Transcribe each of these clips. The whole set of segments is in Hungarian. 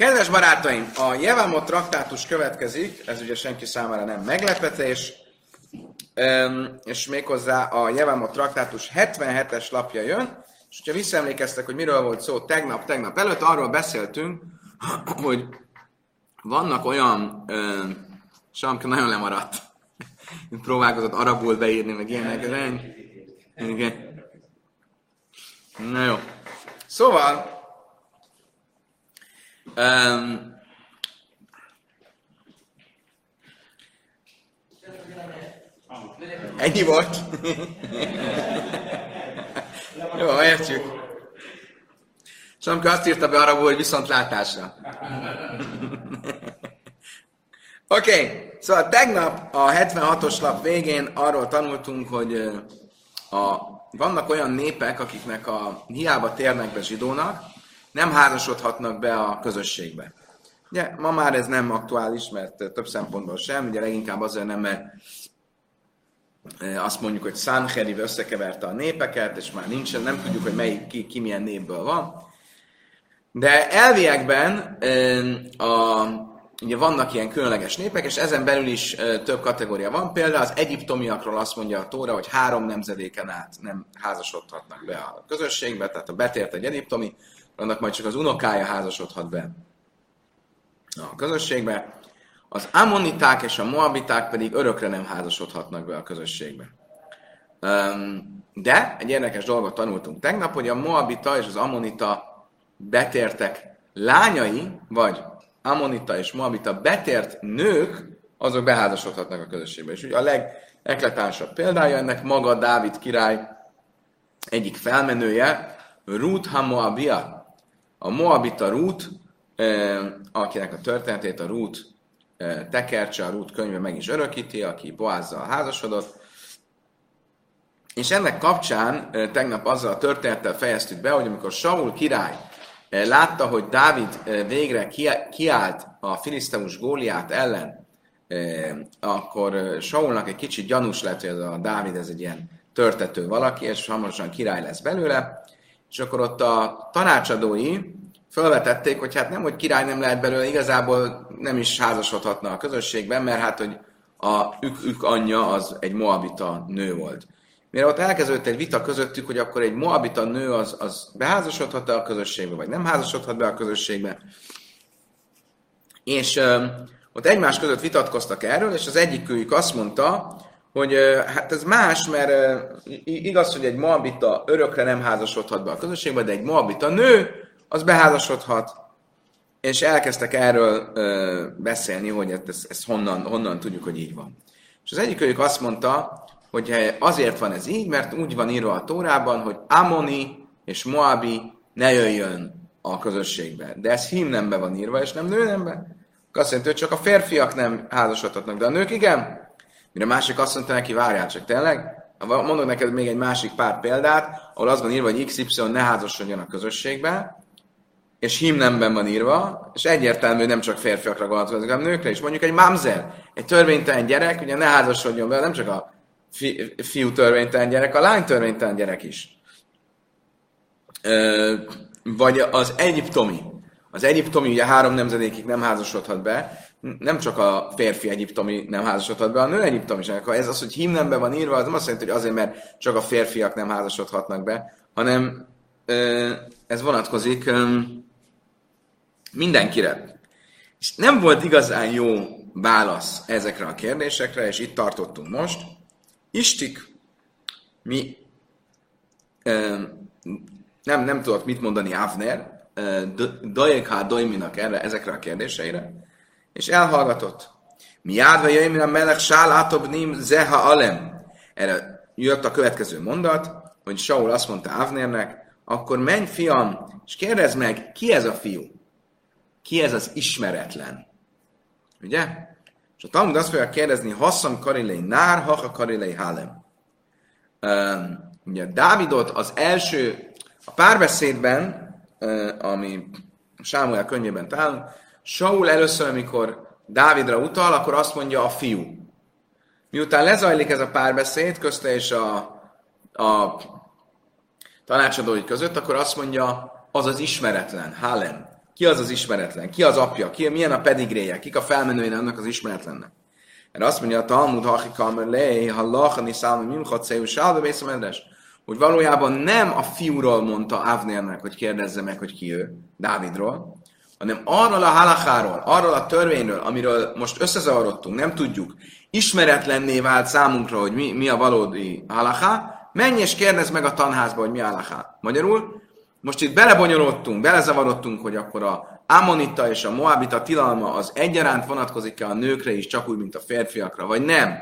Kedves barátaim, a Jevamot traktátus következik, ez ugye senki számára nem meglepetés, és méghozzá a Jevamot traktátus 77-es lapja jön, és hogyha visszaemlékeztek, hogy miről volt szó tegnap, tegnap előtt, arról beszéltünk, hogy vannak olyan, Samka nagyon lemaradt, próbálkozott arabul beírni, meg ilyenek, igen. Na jó. Szóval, Um, ennyi volt? Jó, értjük. És azt írta be arra, hogy viszont látásra. Oké, okay. szóval tegnap a 76-os lap végén arról tanultunk, hogy a, vannak olyan népek, akiknek a hiába térnek be zsidónak, nem házasodhatnak be a közösségbe. Ugye, ma már ez nem aktuális, mert több szempontból sem, ugye leginkább azért nem, mert azt mondjuk, hogy Sanheriv összekeverte a népeket, és már nincsen, nem tudjuk, hogy melyik ki, ki milyen népből van. De elviekben a, ugye vannak ilyen különleges népek, és ezen belül is több kategória van. Például az egyiptomiakról azt mondja a Tóra, hogy három nemzedéken át nem házasodhatnak be a közösségbe, tehát a betért egy egyiptomi, annak majd csak az unokája házasodhat be a közösségbe. Az ammoniták és a moabiták pedig örökre nem házasodhatnak be a közösségbe. De egy érdekes dolgot tanultunk tegnap, hogy a moabita és az ammonita betértek lányai, vagy ammonita és moabita betért nők, azok beházasodhatnak a közösségbe. És ugye a legekletánsabb példája ennek maga Dávid király egyik felmenője, Ruth Hamoabia, a Moabita Rút, akinek a történetét a Rút tekercse, a Rút könyve meg is örökíti, aki Boázzal házasodott. És ennek kapcsán tegnap azzal a történettel fejeztük be, hogy amikor Saul király látta, hogy Dávid végre kiállt a filiszteus Góliát ellen, akkor Saulnak egy kicsit gyanús lett, hogy ez a Dávid ez egy ilyen törtető valaki, és hamarosan király lesz belőle, és akkor ott a tanácsadói felvetették, hogy hát nem, hogy király nem lehet belőle, igazából nem is házasodhatna a közösségben, mert hát, hogy a ük, ük anyja az egy moabita nő volt. Mire ott elkezdődött egy vita közöttük, hogy akkor egy moabita nő az, az beházasodhat -e a közösségbe, vagy nem házasodhat be a közösségbe. És ö, ott egymás között vitatkoztak erről, és az egyikük azt mondta, hogy hát ez más, mert igaz, hogy egy moabita örökre nem házasodhat be a közösségbe, de egy moabita nő az beházasodhat, és elkezdtek erről beszélni, hogy ezt, ezt, ezt honnan, honnan tudjuk, hogy így van. És az egyik őjük azt mondta, hogy azért van ez így, mert úgy van írva a Tórában, hogy Amoni és Moabi ne jöjjön a közösségbe. De ez himnembe van írva, és nem nőnembe. Azt jelenti, hogy csak a férfiak nem házasodhatnak, de a nők igen. Mire a másik azt mondta neki, várjál csak tényleg, mondok neked még egy másik pár példát, ahol az van írva, hogy XY ne házasodjon a közösségbe, és himnemben van írva, és egyértelmű, nem csak férfiakra vonatkozik, hanem nőkre is. Mondjuk egy mamzer, egy törvénytelen gyerek, ugye ne házasodjon vele, nem csak a fi, fiú törvénytelen gyerek, a lány törvénytelen gyerek is. Ö, vagy az egyiptomi. Az egyiptomi ugye három nemzedékig nem házasodhat be, nem csak a férfi egyiptomi nem házasodhat be, a nő egyiptomi sem. Ez az, hogy himnemben van írva, az nem azt jelenti, hogy azért, mert csak a férfiak nem házasodhatnak be, hanem ez vonatkozik mindenkire. És nem volt igazán jó válasz ezekre a kérdésekre, és itt tartottunk most. Istik, mi nem, nem tudott mit mondani Avner, Dajekha Dojminak erre, ezekre a kérdéseire, és elhallgatott. Mi járva jöjjön a melek sálátobnim zeha alem. Erre jött a következő mondat, hogy Saul azt mondta Avnernek, akkor menj fiam, és kérdezd meg, ki ez a fiú? Ki ez az ismeretlen? Ugye? És a Talmud azt fogja kérdezni, Hasszam karilei nár, haha karilei hálem. Ugye Dávidot az első, a párbeszédben, ami Sámuel könyvében találunk, Saul először, amikor Dávidra utal, akkor azt mondja a fiú. Miután lezajlik ez a párbeszéd közte és a, a tanácsadói között, akkor azt mondja, az az ismeretlen, Hálem. Ki az az ismeretlen? Ki az apja? Ki, milyen a pedigréje? Kik a felmenője annak az ismeretlennek? Mert azt mondja a Talmud, Hachi Kamer Lej, ha lachani szálmi mimchat vészemedres, hogy valójában nem a fiúról mondta Avnernek, hogy kérdezze meg, hogy ki ő, Dávidról, hanem arról a halacháról, arról a törvényről, amiről most összezavarodtunk, nem tudjuk, ismeretlenné vált számunkra, hogy mi, mi a valódi halachá, menj és kérdezz meg a tanházba, hogy mi a halachá. Magyarul, most itt belebonyolódtunk, belezavarodtunk, hogy akkor a Ammonita és a Moabita tilalma az egyaránt vonatkozik-e a nőkre is, csak úgy, mint a férfiakra, vagy nem,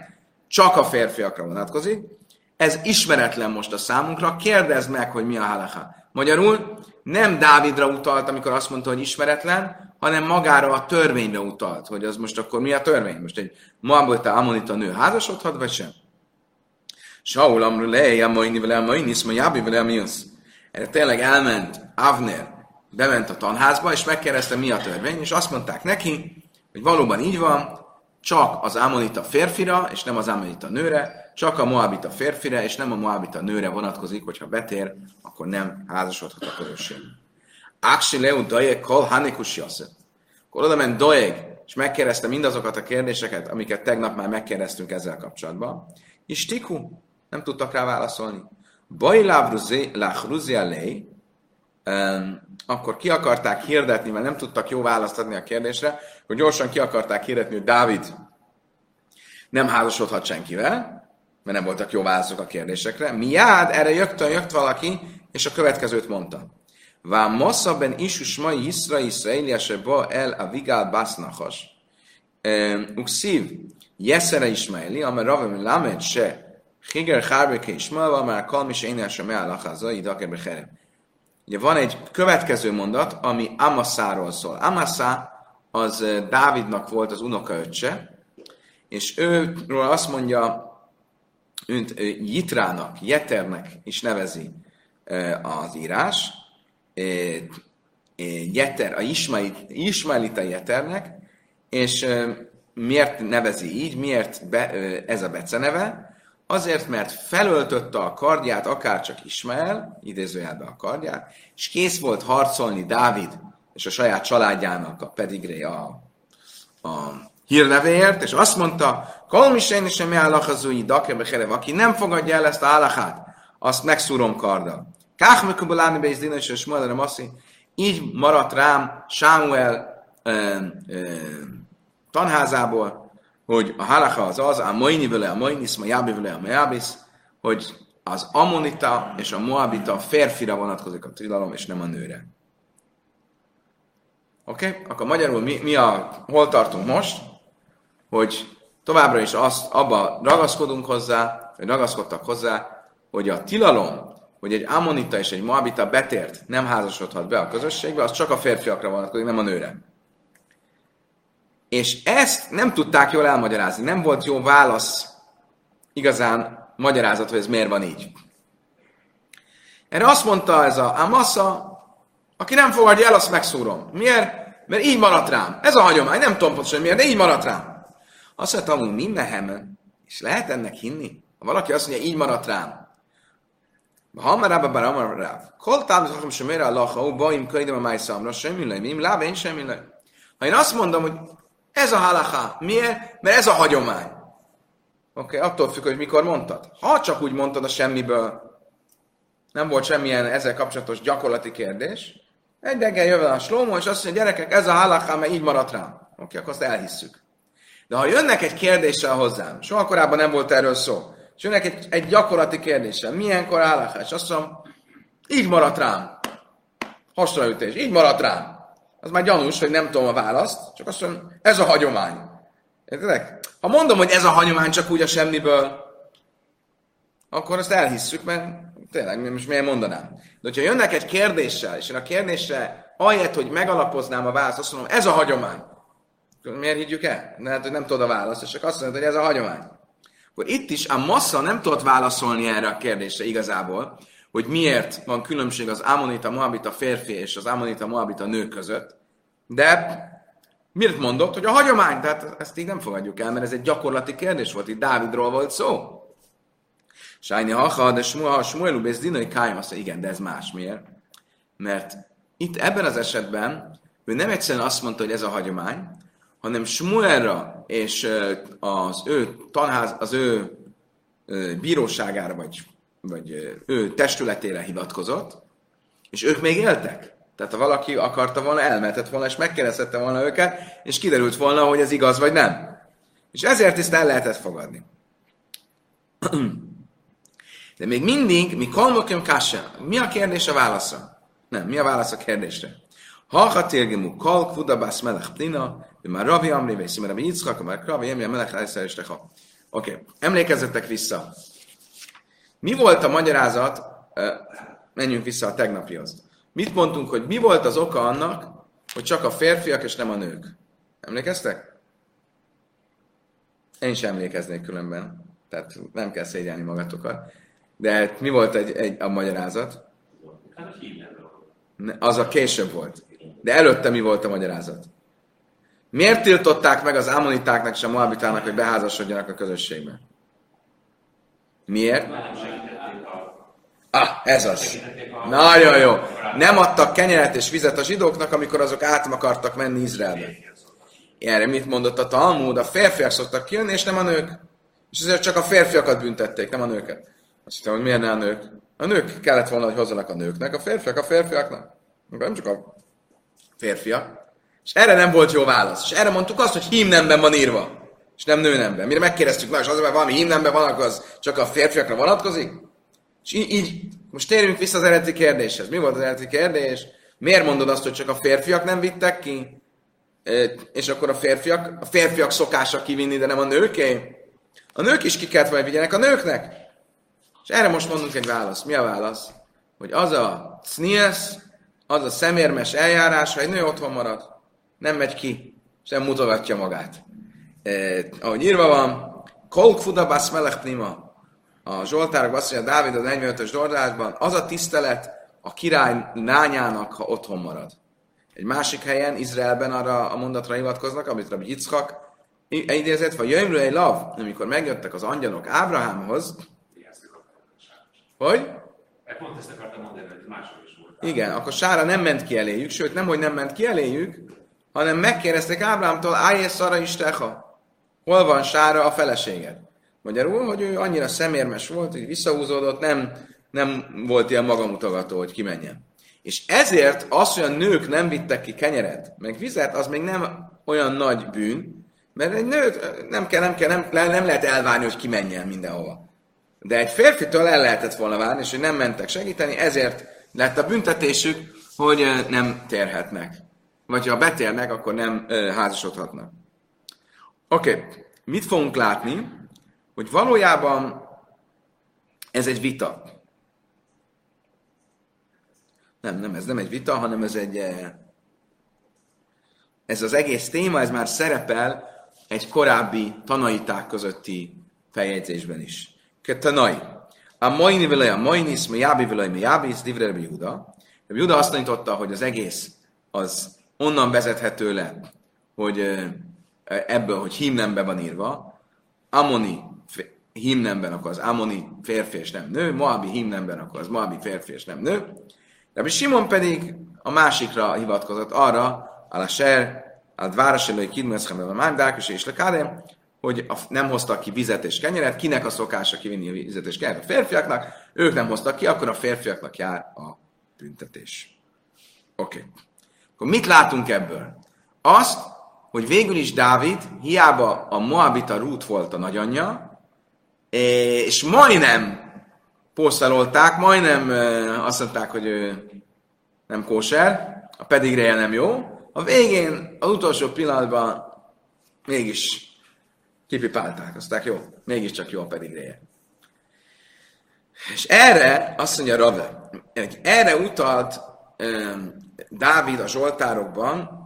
csak a férfiakra vonatkozik. Ez ismeretlen most a számunkra, kérdezd meg, hogy mi a halacha. Magyarul nem Dávidra utalt, amikor azt mondta, hogy ismeretlen, hanem magára a törvényre utalt, hogy az most akkor mi a törvény? Most egy Moabita Ammonita nő házasodhat, vagy sem? Saul amru leje, majni vele, majni, ma jábi vele, mi Erre tényleg elment Avner, bement a tanházba, és megkérdezte, mi a törvény, és azt mondták neki, hogy valóban így van, csak az Ammonita férfira, és nem az Ammonita nőre, csak a Moabita férfire, és nem a Moabita nőre vonatkozik, hogyha betér, akkor nem házasodhat a közösség. Áksi leu dajeg kol hanikus jasze. Akkor oda ment Doeg, és megkérdezte mindazokat a kérdéseket, amiket tegnap már megkérdeztünk ezzel kapcsolatban. És Tiku, nem tudtak rá válaszolni. Bajláv lachruzia lej, akkor ki akarták hirdetni, mert nem tudtak jó választ adni a kérdésre, hogy gyorsan ki akarták hirdetni, hogy Dávid nem házasodhat senkivel, mert nem voltak jó válaszok a kérdésekre. Miád erre jött, jött valaki, és a következőt mondta. Vá mosza ben isus mai Iszra Iszraélia ba el a vigál basznachas. Ukszív jeszere Ismaili, amely ravem lamed se Higer Hárbeke Ismael, már kalmi se én sem elállacházza, idaker becherem. Ugye van egy következő mondat, ami Amaszáról szól. Amasa az Dávidnak volt az unokaöccse, és őről azt mondja, őt Jitrának, Jeternek is nevezi az írás, Jeter, a Ismailita Jeternek, és miért nevezi így, miért be, ez a beceneve? Azért, mert felöltötte a kardját, akár csak Ismael, idézőjelbe a kardját, és kész volt harcolni Dávid és a saját családjának a pedigré a, a hírnevéért, és azt mondta, Kalmisén sem állachazúi dakebe aki nem fogadja el ezt a állachát, azt megszúrom karddal. Kách mekubuláni be is és Maszi, így maradt rám Sámuel ö, ö, tanházából, hogy a halacha az az, a maini vele a mainis, ma jábi vele a majabis, hogy az ammonita és a moabita férfira vonatkozik a tilalom, és nem a nőre. Oké? Okay? Akkor magyarul mi, mi a, hol tartunk most? Hogy továbbra is azt, abba ragaszkodunk hozzá, vagy ragaszkodtak hozzá, hogy a tilalom, hogy egy ammonita és egy moabita betért nem házasodhat be a közösségbe, az csak a férfiakra vonatkozik, nem a nőre. És ezt nem tudták jól elmagyarázni. Nem volt jó válasz igazán magyarázat, hogy ez miért van így. Erre azt mondta ez a Amasa, aki nem fogadja el, azt megszúrom. Miért? Mert így maradt rám. Ez a hagyomány, nem tudom pontosan miért, de így maradt rám. Azt mondta, hogy mi mehemen, és lehet ennek hinni? Ha valaki azt mondja, így maradt rám. Ha már rába bár amar ráv. Kol támaszhatom sem ére a lacha, baim könyvem a májszamra, semmi lej, mi láb, én semmi lej. Ha én azt mondom, hogy ez a halaká. Miért? Mert ez a hagyomány. Oké, okay, attól függ, hogy mikor mondtad. Ha csak úgy mondtad a semmiből, nem volt semmilyen ezzel kapcsolatos gyakorlati kérdés, egy reggel jön a slómo, és azt mondja, gyerekek, ez a halaká, mert így maradt rám. Oké, okay, akkor azt elhisszük. De ha jönnek egy kérdéssel hozzám, soha korábban nem volt erről szó, és jönnek egy, egy gyakorlati kérdéssel, milyenkor halaká, és azt mondom, így maradt rám. Hasraütés, így maradt rám az már gyanús, hogy nem tudom a választ, csak azt mondom, ez a hagyomány. Értedek? Ha mondom, hogy ez a hagyomány csak úgy a semmiből, akkor azt elhisszük, mert tényleg most miért mondanám. De hogyha jönnek egy kérdéssel, és én a kérdésre ahelyett, hogy megalapoznám a választ, azt mondom, ez a hagyomány. Miért higgyük el? Lehet, hogy nem tudod a választ, és csak azt mondod, hogy ez a hagyomány. Akkor itt is a massza nem tudott válaszolni erre a kérdésre igazából, hogy miért van különbség az Amonita Moabita férfi és az Amonita Moabita nő között, de miért mondott, hogy a hagyomány, tehát ezt így nem fogadjuk el, mert ez egy gyakorlati kérdés volt, itt Dávidról volt szó. Sájni haha, de smuha, smuelu bész dinai kájm, azt igen, de ez más. Miért? Mert itt ebben az esetben ő nem egyszerűen azt mondta, hogy ez a hagyomány, hanem Smuelra és az ő tanház, az ő bíróságára, vagy, vagy ő testületére hivatkozott, és ők még éltek. Tehát ha valaki akarta volna, elmehetett volna, és megkérdezhette volna őket, és kiderült volna, hogy ez igaz vagy nem. És ezért ezt el lehetett fogadni. De még mindig, mi kalmokim kassa. Mi a kérdés a válasza? Nem, mi a válasz a kérdésre? Ha ha térgemú kalk, fudabász melech plina, ő már Ravi Amri, vagy Szimera, vagy Yitzchak, már Ravi emlékezzetek vissza. Mi volt a magyarázat? Menjünk vissza a tegnapihoz. Mit mondtunk, hogy mi volt az oka annak, hogy csak a férfiak és nem a nők? Emlékeztek? Én sem emlékeznék különben. Tehát nem kell szégyelni magatokat. De mi volt egy, egy, a magyarázat? Az a később volt. De előtte mi volt a magyarázat? Miért tiltották meg az ámonitáknak és a moabitának, hogy beházasodjanak a közösségbe? Miért? Ah, ez az. Nagyon jó. Nem adtak kenyeret és vizet a zsidóknak, amikor azok át akartak menni Izraelbe. Erre mit mondott a Talmud? A férfiak szoktak kijönni, és nem a nők. És ezért csak a férfiakat büntették, nem a nőket. Azt hittem, hogy miért ne a nők? A nők kellett volna, hogy hozzanak a nőknek, a férfiak a férfiaknak. Nem csak a férfiak. És erre nem volt jó válasz. És erre mondtuk azt, hogy hímnemben van írva. És nem nőnemben. Mire megkérdeztük, na és az, mert valami hímnemben van, akkor az csak a férfiakra vonatkozik? És így, így, most térjünk vissza az eredeti kérdéshez. Mi volt az eredeti kérdés? Miért mondod azt, hogy csak a férfiak nem vittek ki? És akkor a férfiak, a férfiak szokása kivinni, de nem a nőké? A nők is ki kellett, vagy vigyenek a nőknek? És erre most mondunk egy választ. Mi a válasz? Hogy az a cniesz, az a szemérmes eljárás, ha egy nő otthon marad, nem megy ki, és nem mutogatja magát. Eh, ahogy írva van, Kolk Fudabas Melech Prima, a Zsoltárok azt mondja, Dávid az 45-ös Zsoltárban, az a tisztelet a király lányának, ha otthon marad. Egy másik helyen, Izraelben arra a mondatra hivatkoznak, amit Rabbi Yitzchak idézett, vagy jöjjmről egy lav, amikor megjöttek az angyalok Ábrahámhoz, hogy? Pont ezt akartam mondani, hogy máshol is volt. Igen, akkor Sára nem ment ki eléjük, sőt nem, hogy nem ment ki eléjük, hanem megkérdezték Ábrámtól, állj Szara is teha. Hol van Sára a feleséged? Magyarul, hogy ő annyira szemérmes volt, hogy visszahúzódott, nem, nem volt ilyen magamutogató, hogy kimenjen. És ezért az, hogy a nők nem vittek ki kenyeret, meg vizet, az még nem olyan nagy bűn, mert egy nőt nem, kell, nem, kell, nem, nem lehet elvárni, hogy kimenjen mindenhova. De egy férfitől el lehetett volna várni, és hogy nem mentek segíteni, ezért lett a büntetésük, hogy nem térhetnek. Vagy ha betérnek, akkor nem házasodhatnak. Oké, okay. mit fogunk látni? Hogy valójában ez egy vita. Nem, nem, ez nem egy vita, hanem ez egy... Ez az egész téma, ez már szerepel egy korábbi tanaiták közötti feljegyzésben is. Ketanai. A maini vele a mainis, mi jábi vele mi jábis, divre Rabbi. Rabbi Juda azt tanította, hogy az egész az onnan vezethető le, hogy ebből, hogy himnemben van írva, Amoni himnemben, akkor az Amoni férfi és nem nő, Moabi himnemben, akkor az Moabi férfi és nem nő. Rabbi Simon pedig a másikra hivatkozott arra, a ser, a városelői kidmeszkemben a mágdák, és lekádem, hogy nem hoztak ki vizet és kenyeret, kinek a szokása kivinni a vizet és kenyeret? A férfiaknak, ők nem hoztak ki, akkor a férfiaknak jár a büntetés. Oké. Okay. Akkor mit látunk ebből? Azt, hogy végül is Dávid, hiába a Moabita Rút volt a nagyanyja, és majdnem posztalolták, majdnem azt mondták, hogy ő nem kóser, a pedigreje nem jó, a végén, az utolsó pillanatban mégis kipipálták, aztán jó, mégiscsak jó a pedigreje. És erre, azt mondja Rave, erre utalt um, Dávid a Zsoltárokban,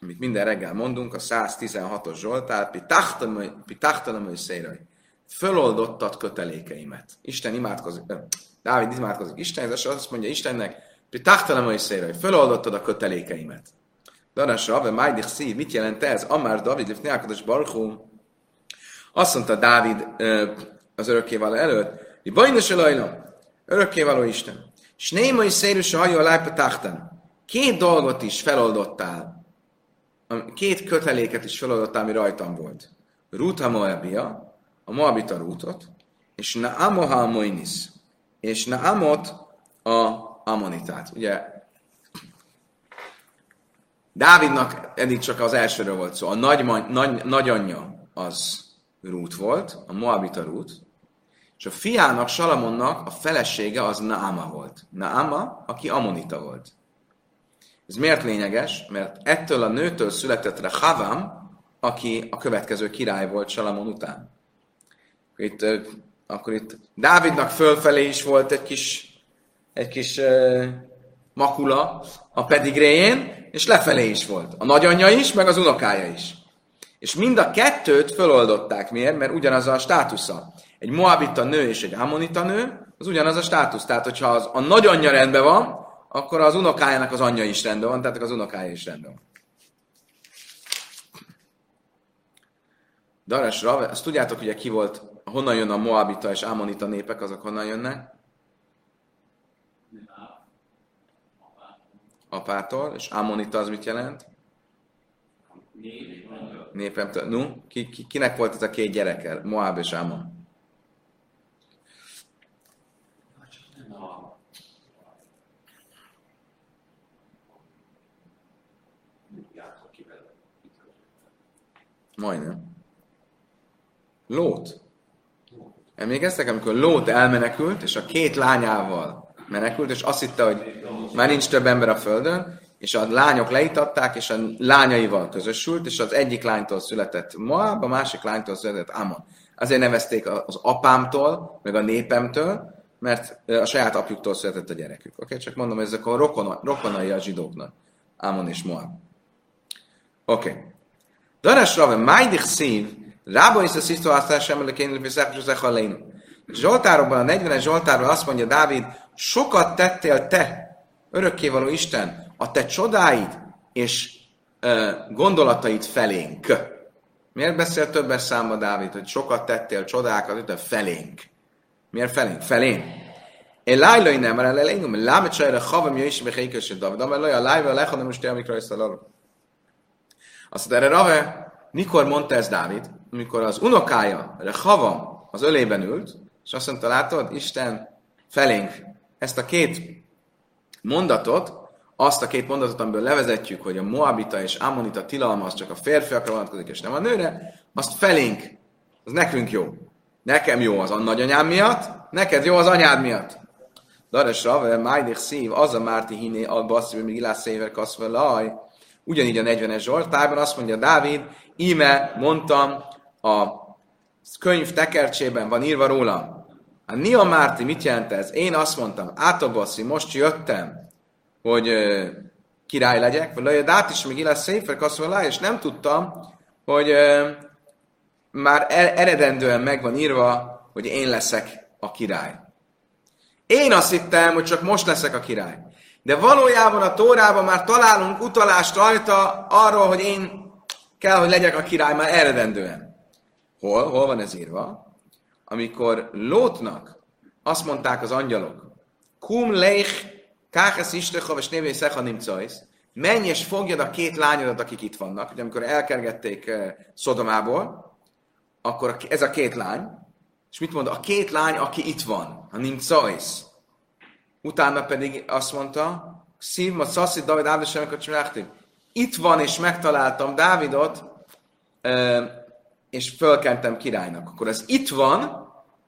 amit minden reggel mondunk, a 116-os Zsoltár, és szérai. Föloldottad kötelékeimet. Isten imádkozik, nem, Dávid imádkozik Isten, és azt mondja Istennek, pitachtanam és szérai. Föloldottad a kötelékeimet. Darás Rave, Májdich szív, mit jelent ez? Amár David, Lifneákados Barchum, azt mondta Dávid az örökkévaló előtt, hogy bajnos elajna, örökkévaló Isten. És néma is szérűs a hajó a Két dolgot is feloldottál két köteléket is feladott, ami rajtam volt. Ruta Moabia, a Moabita Rútot, és Naamoha Moinis, és Naamot a Amonitát. Ugye Dávidnak eddig csak az elsőről volt szó. A nagy, nagy, nagyanyja az Rút volt, a Moabita Rút, és a fiának, Salamonnak a felesége az Naama volt. Naama, aki Amonita volt. Ez miért lényeges? Mert ettől a nőtől született Rehavam, aki a következő király volt Salamon után. Itt, akkor itt Dávidnak fölfelé is volt egy kis, egy kis makula a pedigréjén, és lefelé is volt. A nagyanyja is, meg az unokája is. És mind a kettőt föloldották. Miért? Mert ugyanaz a státusza. Egy moabita nő és egy ammonita nő, az ugyanaz a státusz. Tehát, hogyha az, a nagyanyja rendben van, akkor az unokájának az anyja is rendben van, tehát az unokája is rendben van. Daras Rave, azt tudjátok ugye ki volt, honnan jön a Moabita és Ammonita népek, azok honnan jönnek? Apától, és Ammonita az mit jelent? Népemtől. No, ki, ki, kinek volt ez a két gyereke? Moab és Ammon. Majdnem. Lót. Emlékeztek, amikor Lót elmenekült, és a két lányával menekült, és azt hitte, hogy már nincs több ember a földön, és a lányok leitatták, és a lányaival közösült, és az egyik lánytól született Moab, a másik lánytól született Amon. Azért nevezték az apámtól, meg a népemtől, mert a saját apjuktól született a gyerekük. Oké, okay? csak mondom, ezek a rokona, rokonai a zsidóknak. Amon és Moab. Oké. Okay. Daras Rave, Májdich szív, Rába is a szisztó aztán sem lekén Zsoltárokban, a 40-es Zsoltárban azt mondja Dávid, sokat tettél te, örökkévaló Isten, a te csodáid és uh, gondolataid felénk. Miért beszél többes számba Dávid, hogy sokat tettél csodákat, de felénk? Miért felénk? Felénk. Én lájlai nem, mert elején, lámet sajra havam jöjj is, meg David, amely laj a lájva lehanom most amikor ezt a azt mondta, erre Rave, mikor mondta ez Dávid? Amikor az unokája, erre Havam, az ölében ült, és azt mondta, látod, Isten felénk ezt a két mondatot, azt a két mondatot, amiből levezetjük, hogy a Moabita és Ammonita tilalma az csak a férfiakra vonatkozik, és nem a nőre, azt felénk, az nekünk jó. Nekem jó az a nagyanyám miatt, neked jó az anyád miatt. Dares Rave, Májdich szív, az a Márti hiné, a basszív, még ilás széver kaszva laj, Ugyanígy a 40-es Zsoltárban azt mondja Dávid, íme mondtam, a könyv tekercsében van írva rólam. A Nia Márti mit jelent ez? Én azt mondtam, Átoboszi, most jöttem, hogy ö, király legyek, vagy lejjed át is még lesz széfer kaszolá, és nem tudtam, hogy ö, már e-, eredendően meg van írva, hogy én leszek a király. Én azt hittem, hogy csak most leszek a király. De valójában a Tórában már találunk utalást rajta arról, hogy én kell, hogy legyek a király már eredendően. Hol? Hol van ez írva? Amikor Lótnak azt mondták az angyalok, Kum leich kákesz istecha, és névé szecha nimcajsz, menj és fogjad a két lányodat, akik itt vannak. Ugye amikor elkergették uh, Szodomából, akkor ez a két lány, és mit mond? A két lány, aki itt van, a nimcajsz. Utána pedig azt mondta, Szív, ma szaszi, David Ádosem, a Itt van, és megtaláltam Dávidot, és fölkentem királynak. Akkor ez itt van,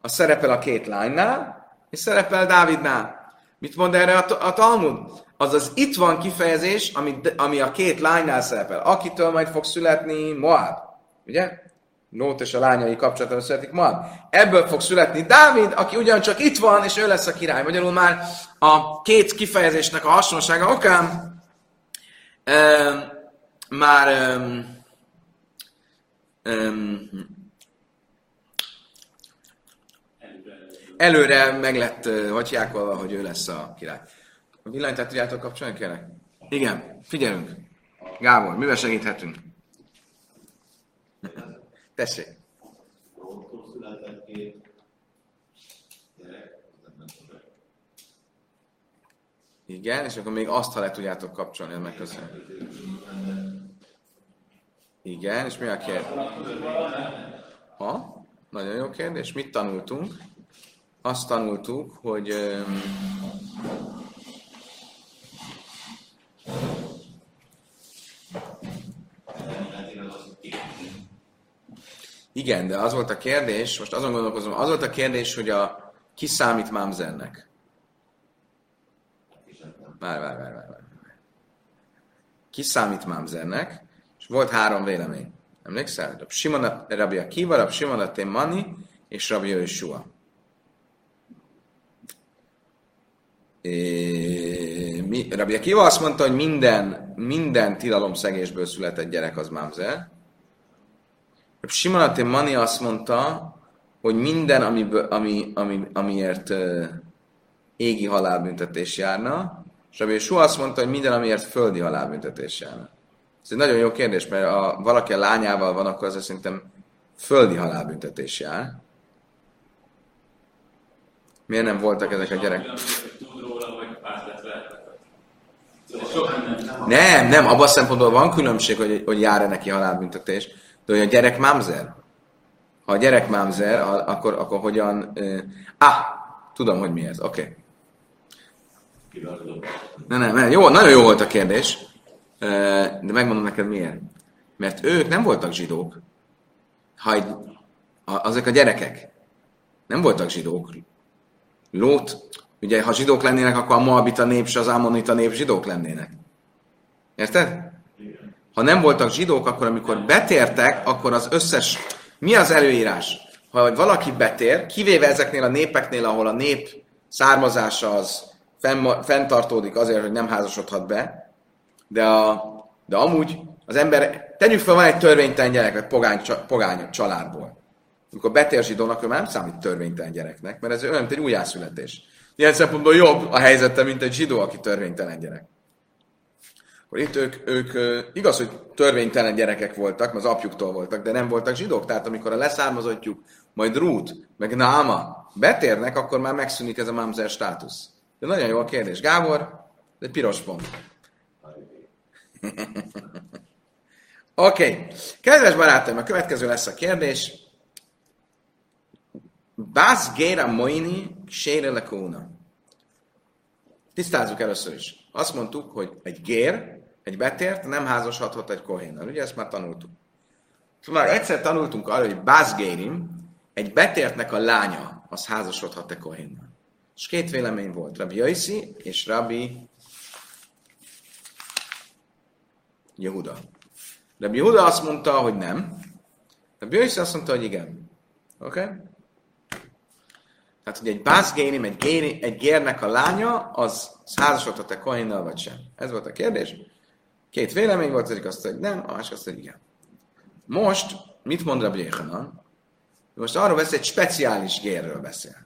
a szerepel a két lánynál, és szerepel Dávidnál. Mit mond erre a, a Talmud? Az az itt van kifejezés, ami, ami a két lánynál szerepel. Akitől majd fog születni Moab. Ugye? Nót és a lányai kapcsolatban születik ma. Ebből fog születni Dávid, aki ugyancsak itt van, és ő lesz a király. Magyarul már a két kifejezésnek a hasonlósága okán e, már e, e, előre meg lett hagyjákolva, hogy ő lesz a király. A villanytát tudjátok kapcsolni, kérlek? Igen, figyelünk. Gábor, mivel segíthetünk? Tessék. Igen, és akkor még azt, ha le tudjátok kapcsolni, az megköszönöm. Igen, és mi a kérdés? Ha? Nagyon jó kérdés. Mit tanultunk? Azt tanultuk, hogy um, Igen, de az volt a kérdés, most azon gondolkozom, az volt a kérdés, hogy a ki számít mámzernek? Várj, várj, várj, várj. Ki számít mámzernek? És volt három vélemény. Emlékszel? Rab Simon, Rabbi Akiva, Rab Simon a és Rabbi Yeshua. Rabbi Akiva azt mondta, hogy minden, minden tilalom szegésből született gyerek az mámzer. Simon Mani azt mondta, hogy minden, amiből, ami, ami, amiért uh, égi halálbüntetés járna, és Rabbi Yeshua azt mondta, hogy minden, amiért földi halálbüntetés járna. Ez egy nagyon jó kérdés, mert ha valaki a lányával van, akkor az szerintem földi halálbüntetés jár. Miért nem voltak ezek a gyerek? Nem, nem, abban a szempontból van különbség, hogy, hogy jár-e neki halálbüntetés. De hogy a gyerek mámzer, ha a gyerek mámzer, akkor, akkor hogyan... Uh, ah, tudom, hogy mi ez, oké. Okay. Nem, nem, jó, nagyon jó volt a kérdés, de megmondom neked miért. Mert ők nem voltak zsidók. Ha egy, azok a gyerekek nem voltak zsidók. Lót, ugye ha zsidók lennének, akkor a Moabita nép és az Ammonita nép zsidók lennének. Érted? Ha nem voltak zsidók, akkor amikor betértek, akkor az összes... Mi az előírás? Ha valaki betér, kivéve ezeknél a népeknél, ahol a nép származása az fenntartódik azért, hogy nem házasodhat be, de, a, de amúgy az ember, tegyük fel, van egy törvénytelen gyerek, vagy pogány, pogány családból. Amikor betér zsidónak, ő már nem számít törvénytelen gyereknek, mert ez olyan, mint egy újjászületés. Ilyen szempontból jobb a helyzete, mint egy zsidó, aki törvénytelen gyerek akkor itt ők, ők igaz, hogy törvénytelen gyerekek voltak, mert az apjuktól voltak, de nem voltak zsidók. Tehát amikor a leszármazottjuk, majd Rút, meg Náma betérnek, akkor már megszűnik ez a mamzer státusz. De nagyon jó a kérdés. Gábor, egy piros pont. Oké. Okay. Kedves barátaim, a következő lesz a kérdés. Bász Géra Moini Sére Lekóna. Tisztázzuk először is. Azt mondtuk, hogy egy gér, egy betért nem házasodhat egy kohénnal. Ugye ezt már tanultuk. Szóval már egyszer tanultunk arra, hogy Bázgérim, egy betértnek a lánya, az házasodhat-e kohénnal. És két vélemény volt, Rabbi Jaiszi és Rabbi Jehuda. Rabbi Jehuda azt mondta, hogy nem. Rabbi Jaiszi azt mondta, hogy igen. Oké? Okay? Tehát, hogy egy bázgénim, egy, géri, egy gérnek a lánya, az házasodhat-e kohénnal, vagy sem. Ez volt a kérdés. Két vélemény volt, az egyik azt, hogy nem, a másik azt, hogy igen. Most, mit mond Rabbi Yechanan? Most arról beszél, egy speciális gérről beszél.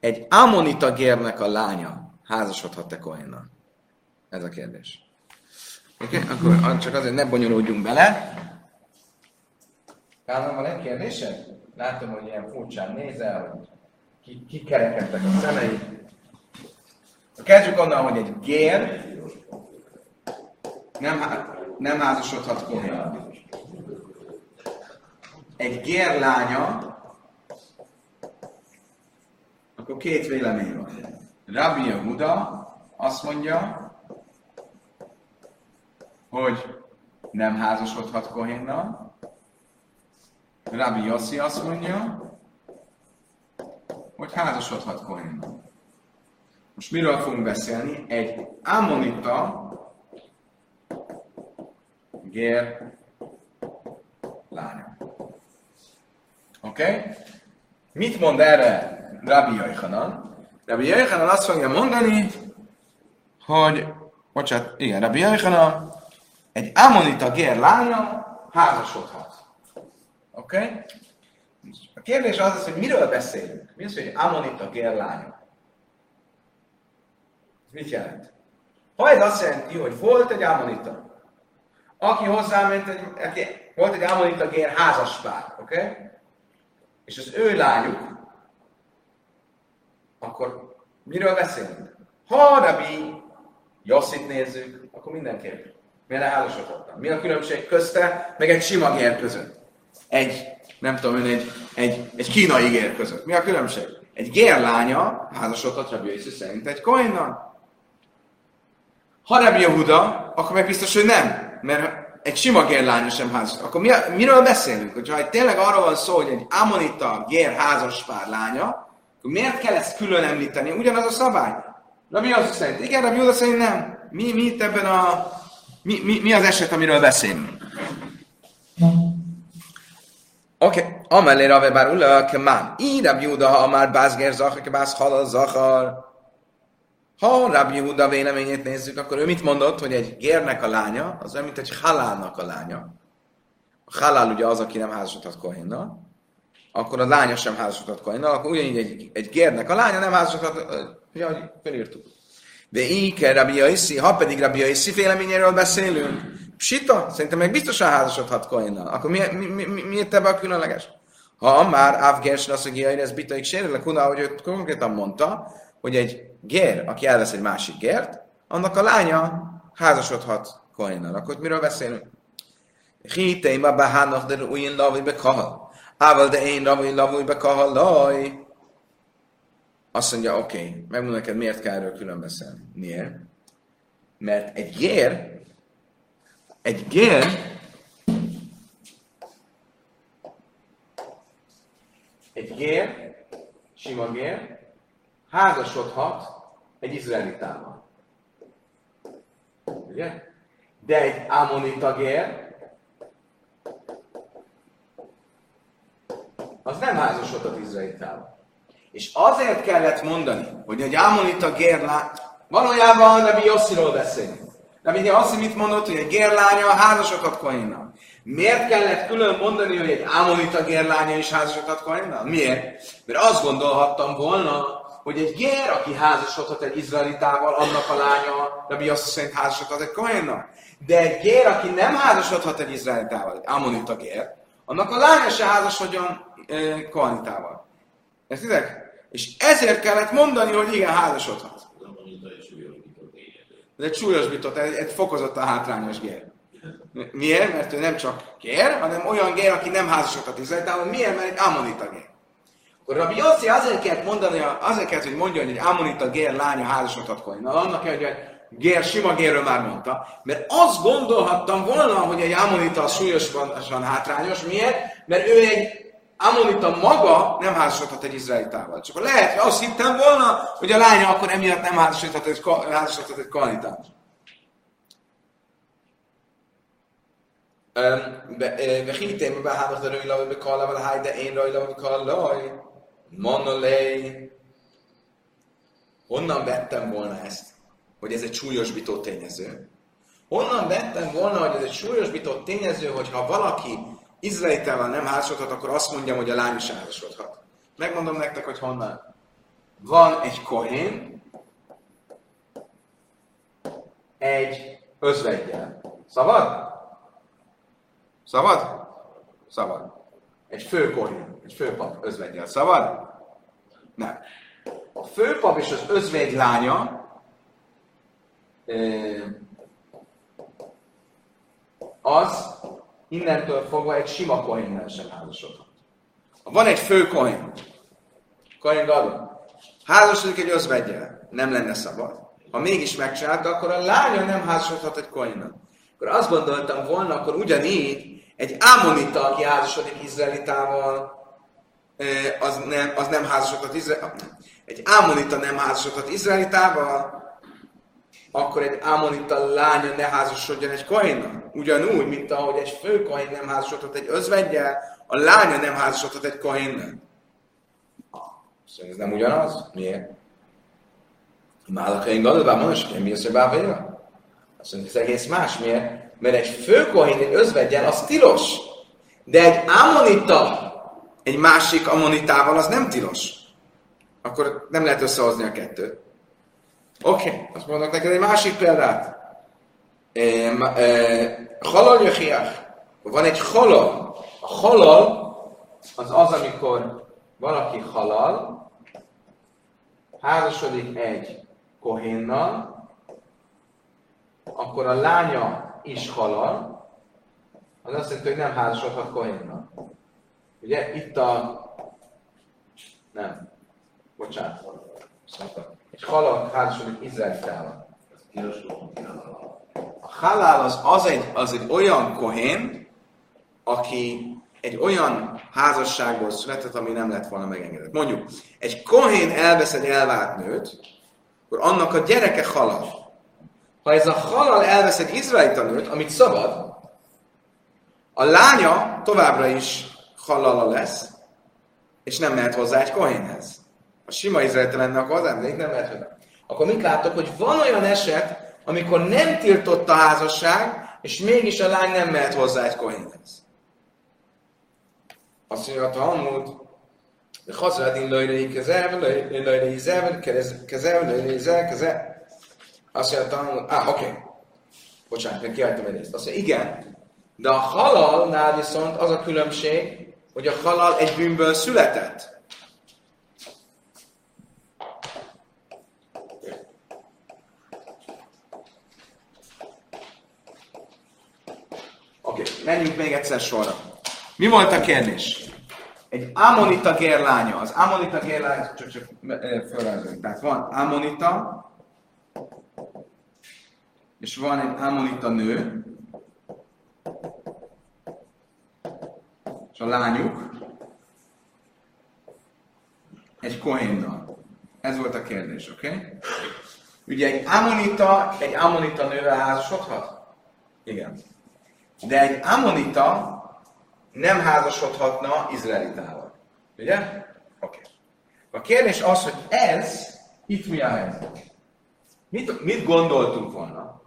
Egy ammonita gérnek a lánya házasodhat-e Kohénnal? Ez a kérdés. Oké, okay? akkor csak azért ne bonyolódjunk bele. Kállam, van egy kérdésed? Látom, hogy ilyen furcsán nézel, hogy ki, kikerekedtek a szemei. Kezdjük onnan, hogy egy gér nem, nem házasodhat kohénnal. Egy gérlánya, akkor két vélemény van. Rabbi Yehuda azt mondja, hogy nem házasodhat kohénnal. Rabbi Yossi azt mondja, hogy házasodhat kohénnal. Most miről fogunk beszélni? Egy Ammonita gér lánya. Oké? Okay? Mit mond erre Rabbi Jaichanan? Rabbi Jaichanan azt fogja mondani, hogy, bocsánat, igen, Rabbi Jaichanan egy ammonita gér lánya házasodhat. Oké? Okay? A kérdés az, az, hogy miről beszélünk? Mi az, hogy ammonita gér lánya? Mit jelent? Ha ez azt jelenti, hogy volt egy ammonita, aki hozzáment, egy, aki, volt egy Ammonita gér házaspár, oké? Okay? És az ő lányuk, akkor miről beszélünk? Ha Rabbi Josszit nézzük, akkor mindenképp. Miért házasodhattam? Mi a különbség közte, meg egy sima gér között? Egy, nem tudom én, egy, egy, egy kínai gér között. Mi a különbség? Egy gér lánya házasodhat Rabbi Yossi szerint egy koinnal. Ha Rabbi Yehuda, akkor meg biztos, hogy nem. Mert egy sima gérlánya sem házas. Akkor mi, miről beszélünk? Hogyha tényleg arról van szó, hogy egy amonita gér házas pár lánya, akkor miért kell ezt külön említeni? Ugyanaz a szabály. mi az szerint igen, Rabbi Yehuda szerint nem. Mi, mi itt ebben a... Mi, mi, mi az eset, amiről beszélünk? Oké, okay. amellé rave bár ula kemán. Így Rabbi Yehuda, ha már bázger zachar, kebász halal zachar. Ha Rabbi Yehuda véleményét nézzük, akkor ő mit mondott, hogy egy gérnek a lánya, az olyan, mint egy halálnak a lánya. A halál ugye az, aki nem házasodhat kohénnal, akkor a lánya sem házasodhat kohénnal, akkor ugyanígy egy, egy gérnek a lánya nem házasodhat, ugye, ahogy felírtuk. De kell Rabbi Yaiszi, ha pedig Rabbi Yaiszi véleményéről beszélünk, Sita, szerintem meg biztosan házasodhat kohénnal. Akkor mi, mi, mi, mi, miért ebbe a különleges? Ha már Avgers Lassagia, ez bitaik sérülek, hogy ő konkrétan mondta, hogy egy gér, aki elvesz egy másik gért, annak a lánya házasodhat Kohénnal. Akkor miről beszélünk? Hiteim a behának, de újjön lavúj be kahal. Ával de én lavúj lavúj be kahal, laj. Azt mondja, oké, okay, megmondom neked, miért kell erről külön beszélni. Miért? Mert egy gér, egy gér, egy gér, sima gér, házasodhat egy izraelitával. Ugye? De egy ammonita gér, az nem házasodhat izraelitával. És azért kellett mondani, hogy egy ammonita gér lát, valójában Nebi Yossziról beszélünk. Nebi Yossi mit mondott, hogy egy gérlánya házasodhat Kohénnal. Miért kellett külön mondani, hogy egy ammonita gérlánya is házasodhat Kohénnal? Miért? Mert azt gondolhattam volna, hogy egy gér, aki házasodhat egy izraelitával, annak a lánya, Rabbi azt szerint házasodhat egy kohénnal. De egy gér, aki nem házasodhat egy izraelitával, egy ammonita gér, annak a lánya se házasodjon e, kohanitával. Értitek? És ezért kellett mondani, hogy igen, házasodhat. Ez egy súlyosbított, egy, egy fokozottan hátrányos gér. Miért? Mert ő nem csak gér, hanem olyan gér, aki nem házasodhat izraelitával. Miért? Mert egy ammonita gér Akkor Rabbi Yossi azért kellett mondani, azért kellett, hogy mondja, hogy egy Ammonita gér lánya házasodhat Na, annak kell, hogy egy gér, sima gérről már mondta, mert azt gondolhattam volna, hogy egy Ammonita súlyosan hátrányos. Miért? Mert ő egy Ammonita maga nem házasodhat egy izraelitával. Csak lehet, hogy azt hittem volna, hogy a lánya akkor emiatt nem házasodhat egy, házasodhat egy kanitával. וכי be בהמך דרוי לו ובקול אבל היידה אין רוי לו ובקול לוי Manolei. Honnan vettem volna ezt, hogy ez egy súlyosbító tényező? Honnan vettem volna, hogy ez egy súlyosbító tényező, hogy ha valaki izraelitával nem házasodhat, akkor azt mondjam, hogy a lány is házasodhat. Megmondom nektek, hogy honnan. Van egy kohén, egy özvegyel. Szabad? Szabad? Szabad. Egy főkorján, egy főpap özvegyel. Szabad? Nem. A főpap és az özvegy lánya az innentől fogva egy sima kohénnel sem házasodhat. Ha van egy fő kohén, kohén gadon, házasodik egy özvegyel, nem lenne szabad. Ha mégis megcsinálta, akkor a lánya nem házasodhat egy kohénnel. Akkor azt gondoltam volna, akkor ugyanígy egy ámonita, aki házasodik izraelitával, az nem, az nem házasodhat Izrael, egy ámonita nem házasodhat izraelitával, akkor egy ámonita lánya ne házasodjon egy kohénnal. Ugyanúgy, mint ahogy egy fő kohén nem házasodhat egy özvegyel, a lánya nem házasodhat egy kohénnal. Szóval ez nem ugyanaz? Miért? Málakain gadolvá hogy mi az, hogy bávéra? Azt mondja, ez egész más. Miért? Mert egy főkohén, egy özvegyen, az tilos. De egy ammonita, egy másik ammonitával, az nem tilos. Akkor nem lehet összehozni a kettőt. Oké, okay. azt mondok neked egy másik példát. Halal jöhiach. Van egy halal. A halal az az, amikor valaki halal, házasodik egy kohénnal, akkor a lánya is halal, az azt jelenti, hogy nem házasodhat Kohénnal. Ugye itt a... Nem. Bocsánat. Szóval. Egy halal házasodik Izraelitával. A halál az, az, egy, az egy olyan kohén, aki egy olyan házasságból született, ami nem lett volna megengedett. Mondjuk, egy kohén elvesz egy elvált nőt, akkor annak a gyereke halal. Ha ez a halal elvesz egy izraelita nőt, amit szabad, a lánya továbbra is halala lesz, és nem mehet hozzá egy kohénhez. A sima izraelita lenne, akkor az emlék nem mehet hozzá. Akkor mit látok, hogy van olyan eset, amikor nem tiltott a házasság, és mégis a lány nem mehet hozzá egy kohénhez. Azt mondja, a Talmud, de hazadin lőrei kezel, lőrei zevel, kezel, lőrei zel, kezel. Azt mondja, Talmud, ah, oké. Okay. Bocsánat, meg kihagytam egy részt. Azt mondja, igen, de a halalnál viszont az a különbség, hogy a halal egy bűnből született. Oké, okay, menjünk még egyszer sorra. Mi volt a kérdés? Egy Amonita gérlánya. Az Amonita gérlánya, csak, csak felrajzoljuk. Tehát van Amonita, és van egy Amonita nő, és a lányuk egy kohénnal. Ez volt a kérdés, oké? Okay? Ugye egy Amonita, egy Amonita nővel házasodhat? Igen. De egy Amonita nem házasodhatna Izraelitával. Ugye? Oké. Okay. A kérdés az, hogy ez, itt mi a helyzet? Mit, mit gondoltunk volna?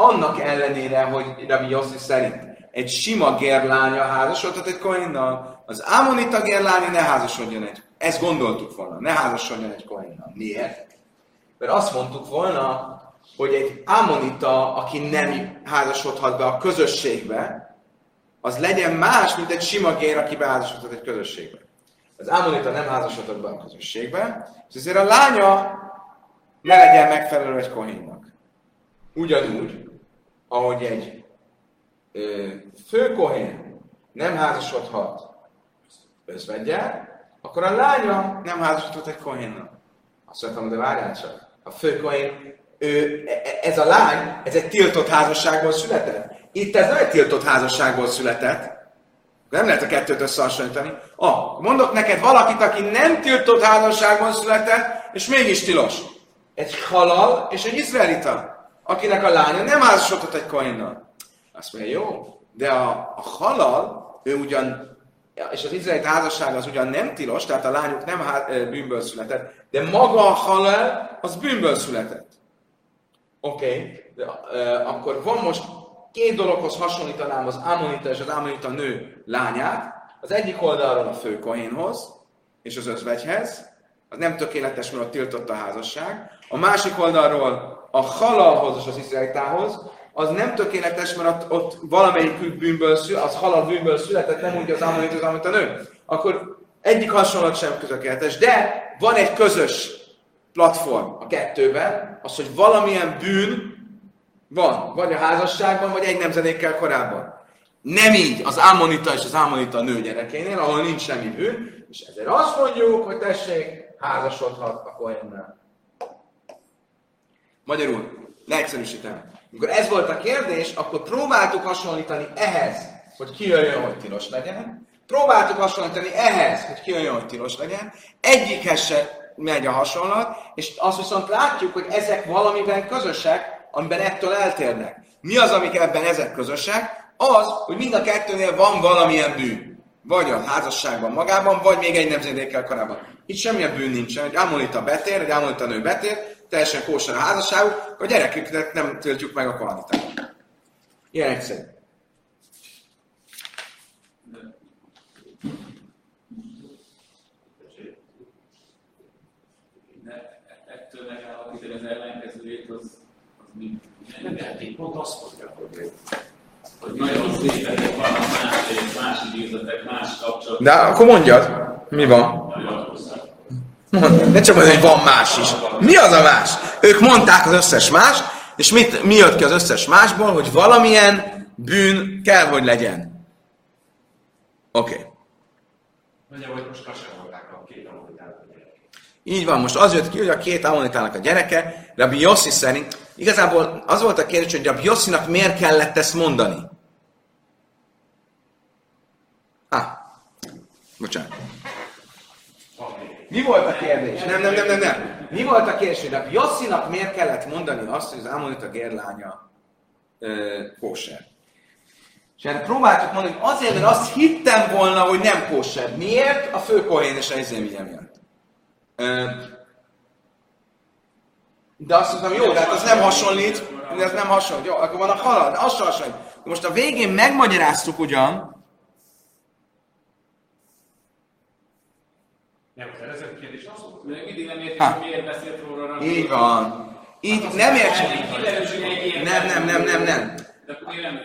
Annak ellenére, hogy Rabbi Yossi szerint egy sima gerlánya házasodhat egy kohénnal, az Amonita gerlánya ne házasodjon egy. Ezt gondoltuk volna, ne házasodjon egy kohénnal. Miért? Mert azt mondtuk volna, hogy egy Amonita, aki nem házasodhat be a közösségbe, az legyen más, mint egy sima gér, aki beházasodhat egy közösségbe. Az Amonita nem házasodhat be a közösségbe, és ezért a lánya ne legyen megfelelő egy kohénnak. Ugyanúgy, ahogy egy ö, fő kohén nem házasodhat özvegyel, akkor a lánya nem házasodhat egy kohénnak. Azt mondtam, de várjál csak. A fő kohén, ő, e, e, ez a lány, ez egy tiltott házasságból született. Itt ez nem egy tiltott házasságból született. Nem lehet a kettőt összehasonlítani. Ah, mondok neked valakit, aki nem tiltott házasságban született, és mégis tilos. Egy halal és egy izraelita, akinek a lánya nem házasodott egy koinnal. Azt mondja, jó, de a, a halal, ő ugyan, és az izraeli házasság az ugyan nem tilos, tehát a lányuk nem há, bűnből született, de maga a halal az bűnből született. Oké, okay, akkor van most két dologhoz hasonlítanám az Amonita és az Amonita nő lányát. Az egyik oldalról a főkohénhoz és az özvegyhez, az nem tökéletes, mert ott tiltott a házasság. A másik oldalról a halalhoz és az izraelitához, az nem tökéletes, mert ott, ott valamelyik bűnből szül, az halal bűnből született, nem úgy az Amonita, az Amonita nő. Akkor egyik hasonlat sem tökéletes, de van egy közös platform a kettőben, az, hogy valamilyen bűn van, vagy a házasságban, vagy egy nemzedékkel korábban. Nem így az Ámonita és az Ámonita nő gyerekénél, ahol nincs semmi bűn, és ezért azt mondjuk, hogy tessék, házasodhat a Kohennel. Magyarul, leegyszerűsítem. Amikor ez volt a kérdés, akkor próbáltuk hasonlítani ehhez, hogy ki jöjjön, hogy tilos legyen. Próbáltuk hasonlítani ehhez, hogy ki jöjjön, hogy tilos legyen. Egyikhez se megy a hasonlat, és azt viszont látjuk, hogy ezek valamiben közösek, amiben ettől eltérnek. Mi az, amik ebben ezek közösek? Az, hogy mind a kettőnél van valamilyen bűn. Vagy a házasságban magában, vagy még egy nemzedékkel korábban. Itt semmilyen bűn nincsen. Egy Amonita betér, egy Amonita nő betér, teljesen kóser a házasságuk, a gyereküknek nem töltjük meg a kvalitát. Ilyen egyszerű. ettől megállapítani az ellenkezőjét, az nem pont azt mondja, hogy hogy nagyon szépen vannak más, más idézetek, más kapcsolatok. De akkor mondjad, mi van? Ne csak mondani, hogy van más is. Mi az a más? Ők mondták az összes más, és mit, mi jött ki az összes másból, hogy valamilyen bűn kell, hogy legyen. Oké. Okay. Mondja, hogy most kassavolták a két amonitának a Így van, most az jött ki, hogy a két amonitának a gyereke, Rabbi Yossi szerint, igazából az volt a kérdés, hogy Rabbi Yossinak miért kellett ezt mondani. Ah, bocsánat. Mi volt a kérdés? Nem, nem, nem, nem, nem. Mi volt a kérdés, hogy Yossinak miért kellett mondani azt, hogy az Amonita gérlánya kóser? És erre próbáltuk mondani, hogy azért, mert azt hittem volna, hogy nem kóser. Miért? A fő kohén és a izémigye miatt. De azt mondtam, jó, de hát az nem hasonlít, de ez nem hasonlít. Jó, akkor van a halad, az hasonlít. Most a végén megmagyaráztuk ugyan, Nem, az eredeti kérdés az volt. Még mindig nem Ha. hogy miért beszélt róla így van. Így nem. Kiderül, hogy egy Nem, nem, nem, nem, nem. De akkor miért nem?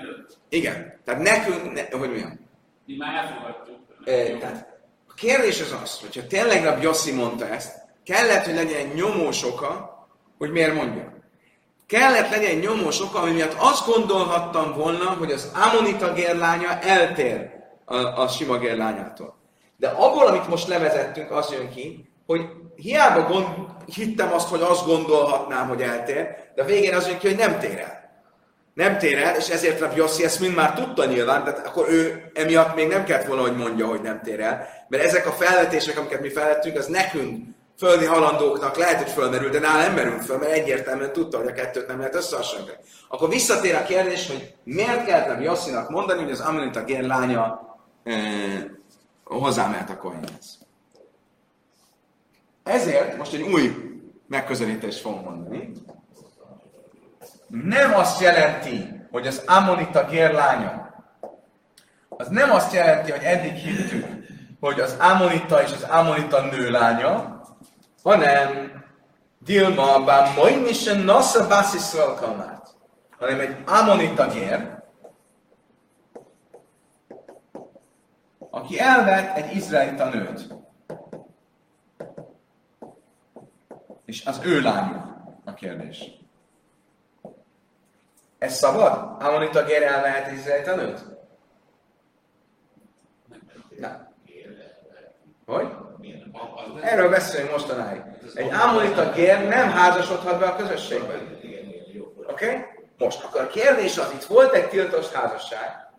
Igen. Tehát nekünk, ne, hogy mondjam, Mi már elfogadtuk. Ö, tehát a kérdés az az, hogyha tényleg Rab Yossi mondta ezt, kellett, hogy legyen egy nyomós oka, hogy miért mondja. Kellett legyen egy nyomós oka, ami miatt azt gondolhattam volna, hogy az Amonita gérlánya eltér a, a sima gérlányától. De abból, amit most levezettünk, az jön ki, hogy hiába gond, hittem azt, hogy azt gondolhatnám, hogy eltér, de a végén az jön ki, hogy nem tér el nem tér el, és ezért Rabbi Yossi ezt mind már tudta nyilván, tehát akkor ő emiatt még nem kellett volna, hogy mondja, hogy nem tér el, mert ezek a felvetések, amiket mi felvettünk, az nekünk, földi halandóknak lehet, hogy fölmerül, de nála nem merül föl, mert egyértelműen tudta, hogy a kettőt nem lehet összehasonlítani. Akkor visszatér a kérdés, hogy miért kellett Rabbi Yossinak mondani, hogy az Amonita gér lánya e, hozzámehet a kohénhez. Ezért most egy új megközelítést fogom mondani, nem azt jelenti, hogy az Amonita gérlánya, az nem azt jelenti, hogy eddig hittük, hogy az Amonita és az Amonita nőlánya, hanem Dilma, bár Moinisen Nasa Bassisrael Kamát, hanem egy Amonita gér, aki elvett egy izraelita nőt. És az ő lánya a kérdés. Ez szabad? Amonita gér elmehet egy izraelita nőt? Nem. Hogy? Erről beszélünk mostanáig. Egy Amonita gér nem házasodhat be a közösségbe. Oké? Okay? Most akkor a kérdés az, itt volt egy tiltos házasság.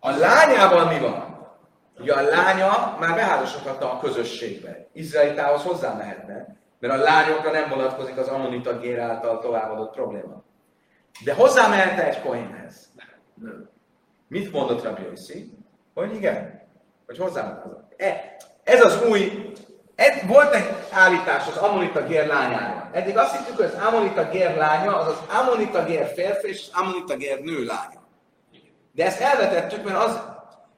A lányával mi van? Ugye a lánya már beházasodhatta a közösségbe. Izraelitához hozzá mehetne, mert a lányokra nem vonatkozik az Amonita gér által továbbadott probléma. De hozzá mehetne egy kohénhez? Nem. Mit mondott Rabbi Yossi? Hogy igen. Hogy hozzá e, Ez az új... Ez, volt egy állítás az Amonita gér lányára. Eddig azt hittük, hogy az Amonita gér lánya az az Amonita gér férfi és az Amonita gér nő lánya. De ezt elvetettük, mert az,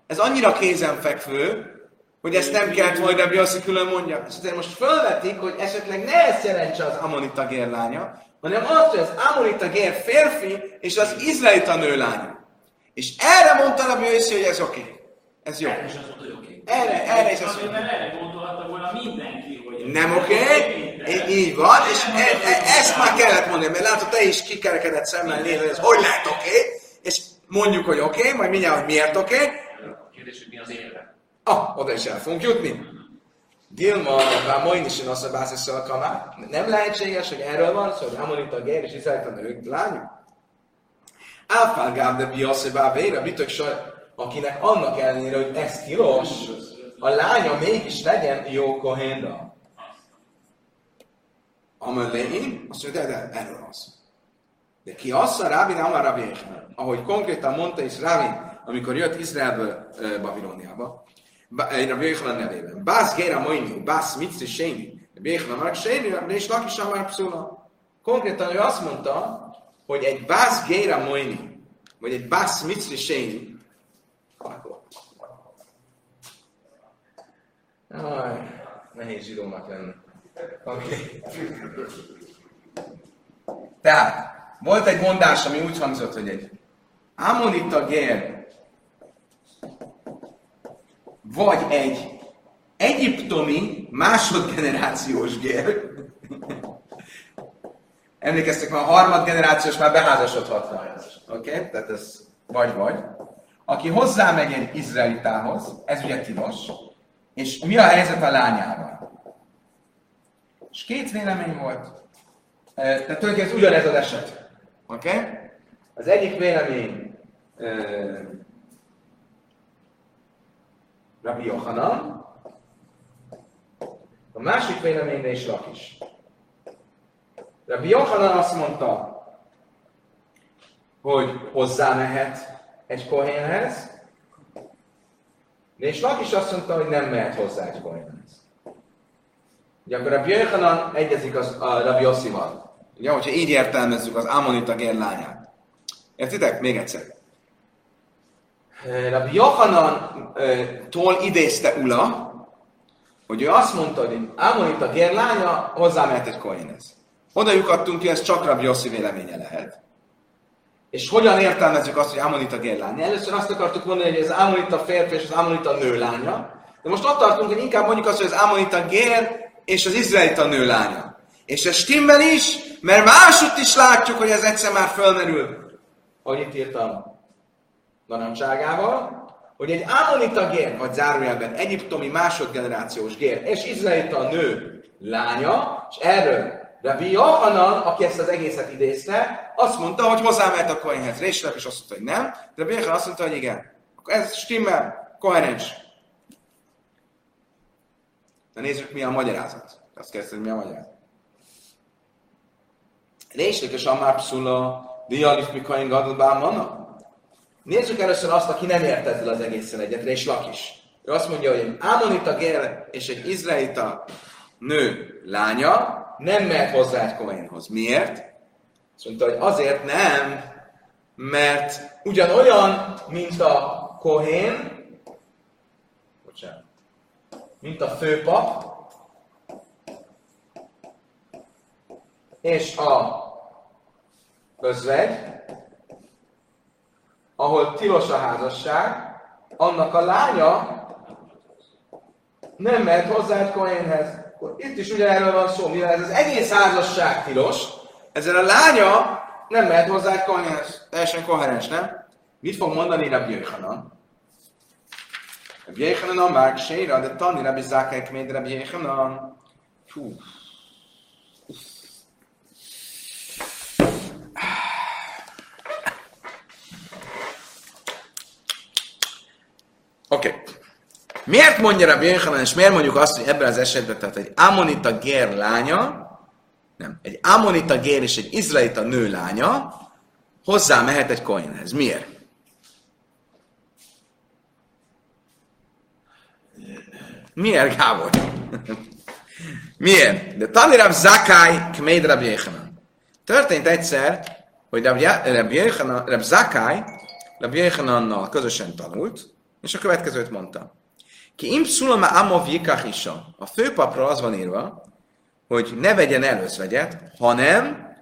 ez annyira kézenfekvő, hogy ezt nem kellett volna Rabbi Yossi külön mondja. És azért most felvetik, hogy esetleg ne ezt jelentse az Amonita gér lánya, hanem azt, hogy az Amonita gér férfi és az izraelita nő lánya. És erre mondta Rabbi Yossi, hogy ez oké. Okay. Ez jó. Azt mondta, hogy oké. Erre, erre is azt mondta. erre gondolhatta volna mindenki, hogy... Nem oké, okay. így van, és e, e, ezt már kellett mondani, mert látod, te is kikerekedett szemmel nézni, hogy ez hogy lehet oké, okay? és mondjuk, hogy oké, okay, majd mindjárt, hogy miért oké, okay. A kérdés, hogy mi az érve. ah, oda is el fogunk jutni. Dilma, bár ma is azt a kamá. Nem lehetséges, hogy erről van szó, hogy Amonita gér és Izraelita nők lányok. Áfál gáb de bávéra, bitök saj, akinek annak ellenére, hogy ez tilos, a lánya mégis legyen jó kohénra. Amelé, azt mondja, de, erről az. De ki az a Rábin Amar ahogy konkrétan mondta is Rábin, amikor jött Izraelből Babilóniába, Rabbi Yochanan nevében. Bász Géra Moini, Bász Mitzi Séni, Yochanan Mark Séni, és Lakis Amar Pszula. Konkrétan ő azt mondta, hogy egy Bász Géra Moini, vagy egy Bász Mitzi Séni, Aj, nehéz zsidónak lenni. Okay. Tehát, volt egy mondás, ami úgy hangzott, hogy egy Amonita gér vagy egy egyiptomi másodgenerációs gér, emlékeztek, már a harmad generációs már beházasodhatna. Oké? Okay? Tehát ez vagy-vagy. Aki hozzámegy egy izraelitához, ez ugye tilos, és mi a helyzet a lányával? És két vélemény volt. Tehát tulajdonképpen ugyanez az eset. Oké? Okay? Az egyik vélemény Rabbi Yohanan, a másik véleményre is Lakis. Rabbi Yohanan azt mondta, hogy hozzá mehet egy kohénhez, és Lakis azt mondta, hogy nem mehet hozzá egy kohénhez. Ugye akkor Rabbi Yohanan egyezik az, a Rabbi Yossival. Ugye, hogyha így értelmezzük az Amonita gér lányát. Értitek? Még egyszer. Rabbi Yohanan-tól idézte Ula, hogy ő azt mondta, hogy Amonita gér lánya mehet egy kohénhez. Oda lyukadtunk ki, ez csak Rabbi Yossi véleménye lehet. És hogyan értelmezzük azt, hogy Amonita gérlánya? Először azt akartuk mondani, hogy az Amonita férfi és az Amonita nőlánya. De most ott tartunk, hogy inkább mondjuk azt, hogy az Amonita gér és az izraelita nőlánya. És ez stimmel is, mert másutt is látjuk, hogy ez egyszer már fölmerül. Hogy itt írtam narancsságával, hogy egy Amonita gér, vagy zárójelben egyiptomi másodgenerációs gér, és izraelita nő lánya, és erről Rabbi Yohanan, aki ezt az egészet idézte, azt mondta, hogy hozzámehet a Kohenhez. Réslep és azt mondta, hogy nem. De Rabbi Yohanan azt mondta, hogy igen. Akkor ez stimmel, koherens. De nézzük, mi a magyarázat. Azt kérdezte, mi a magyarázat. Réslep és Amár Pszula, Dialif Mikain Gadlbán Nézzük először azt, aki nem ért ezzel az egészen egyet, és Lakis. Ő azt mondja, hogy egy Ámonita gér és egy izraelita nő lánya, nem mehet hozzá egy Kohenhoz. Miért? Azt mondta, hogy azért nem, mert ugyanolyan, mint a Kohén, bocsánat, mint a főpap, és a özvegy, ahol tilos a házasság, annak a lánya nem mehet hozzá egy Kohénhez itt is ugyanerről van szó, mivel ez az egész házasság tilos, ezzel a lánya nem mehet hozzá egy koherens, teljesen koherens, nem? Mit fog mondani Rabbi Jöjhanan? Rabbi Jöjhanan a már séra, de tanni Rabbi Zákály még Rabbi Jöjhanan. Fú. Oké. Okay. Miért mondja Rabbi Yochanan, és miért mondjuk azt, hogy ebben az esetben, tehát egy Amonita gér lánya, nem, egy Amonita gér és egy izraelita nő lánya hozzá mehet egy koinhez. Miért? Miért, Gábor? Miért? De Tanirab Zakai Kmeid Rabbi Yochanan. Történt egyszer, hogy Rabbi Zakai Rabbi Yochanannal közösen tanult, és a következőt mondta. Ki im szulama amov jikachisha. A főpapra az van írva, hogy ne vegyen előzvegyet, hanem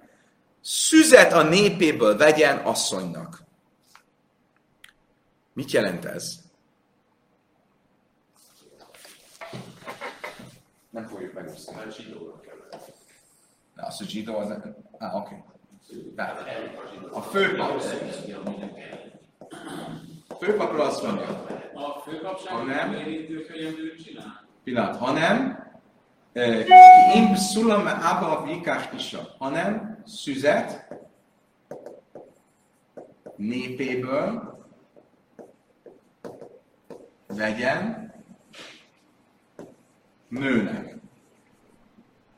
szüzet a népéből vegyen asszonynak. Mit jelent ez? Nem fogjuk megosztani. Mert zsidóra kell. De az, hogy zsidó, az... Ah, oké. Okay. A főpap. A főpapra azt mondja, a főkapság nem érintő csinál? Pillanat, hanem Im szulam abba a vikás isa, hanem szüzet népéből vegyen nőnek.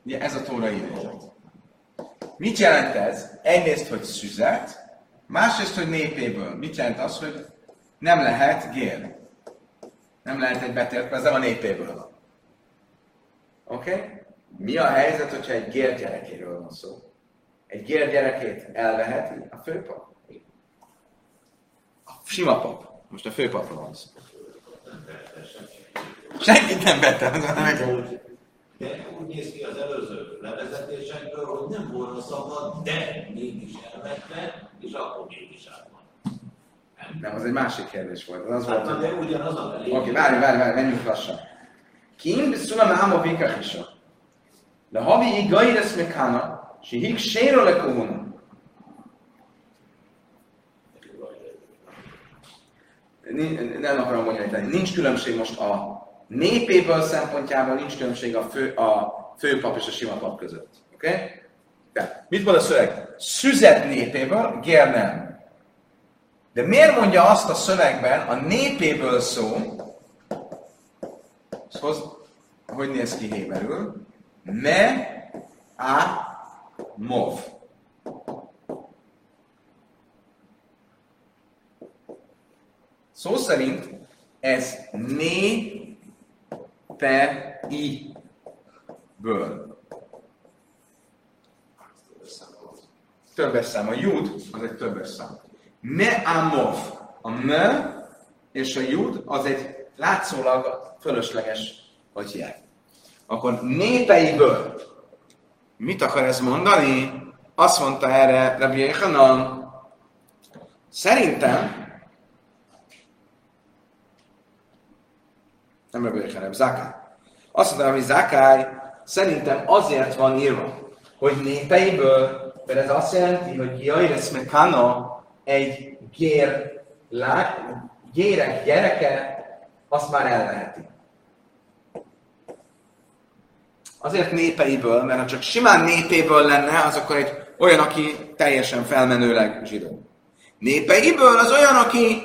Ugye ez a tóra idézet. Mit jelent ez? Egyrészt, hogy szüzet, másrészt, hogy népéből. Mit jelent az, hogy nem lehet gér? Nem lehet egy betért, ez a népéből van. Oké? Okay? Mi a helyzet, hogyha egy gér gyerekéről van szó? Egy gér gyerekét elveheti a főpap? A sima pap. Most a főpapról van szó. Senkit nem vette, De úgy néz ki az előző levezetésekből, hogy nem volna szabad, de mégis elvette, és akkor mégis átvan. Nem, az egy másik kérdés volt. Az hát, volt, de ugyanaz a Oké, okay, várj, várj, várj, menjünk lassan. Kim szulama áma vikachisa. De havi igaires mekána, Sihik séről le kohuna. Nem akarom bonyolítani. Nincs különbség most a népéből szempontjából, nincs különbség a, fő, a főpap és a sima pap között. Oké? Okay? Tehát, mit mond a szöveg? Szüzet népéből, gér nem. De miért mondja azt a szövegben a népéből szó, hoz, hogy néz ki héberül? Me a mov. Szó szerint ez né pe i ből. Többes szám. A jud az egy többes szám. Me amov. A me és a jud az egy látszólag fölösleges vagy jel. Akkor népeiből mit akar ez mondani? Azt mondta erre Rabbi Yechanan, szerintem nem Rabbi Yechanan, Zakai. Azt mondta, hogy Zakai szerintem azért van írva, hogy népeiből, mert ez azt jelenti, hogy Jairesz Mekana egy gér, lá, gérek gyereke, azt már elveheti. Azért népeiből, mert ha csak simán népéből lenne, az akkor egy olyan, aki teljesen felmenőleg zsidó. Népeiből az olyan, aki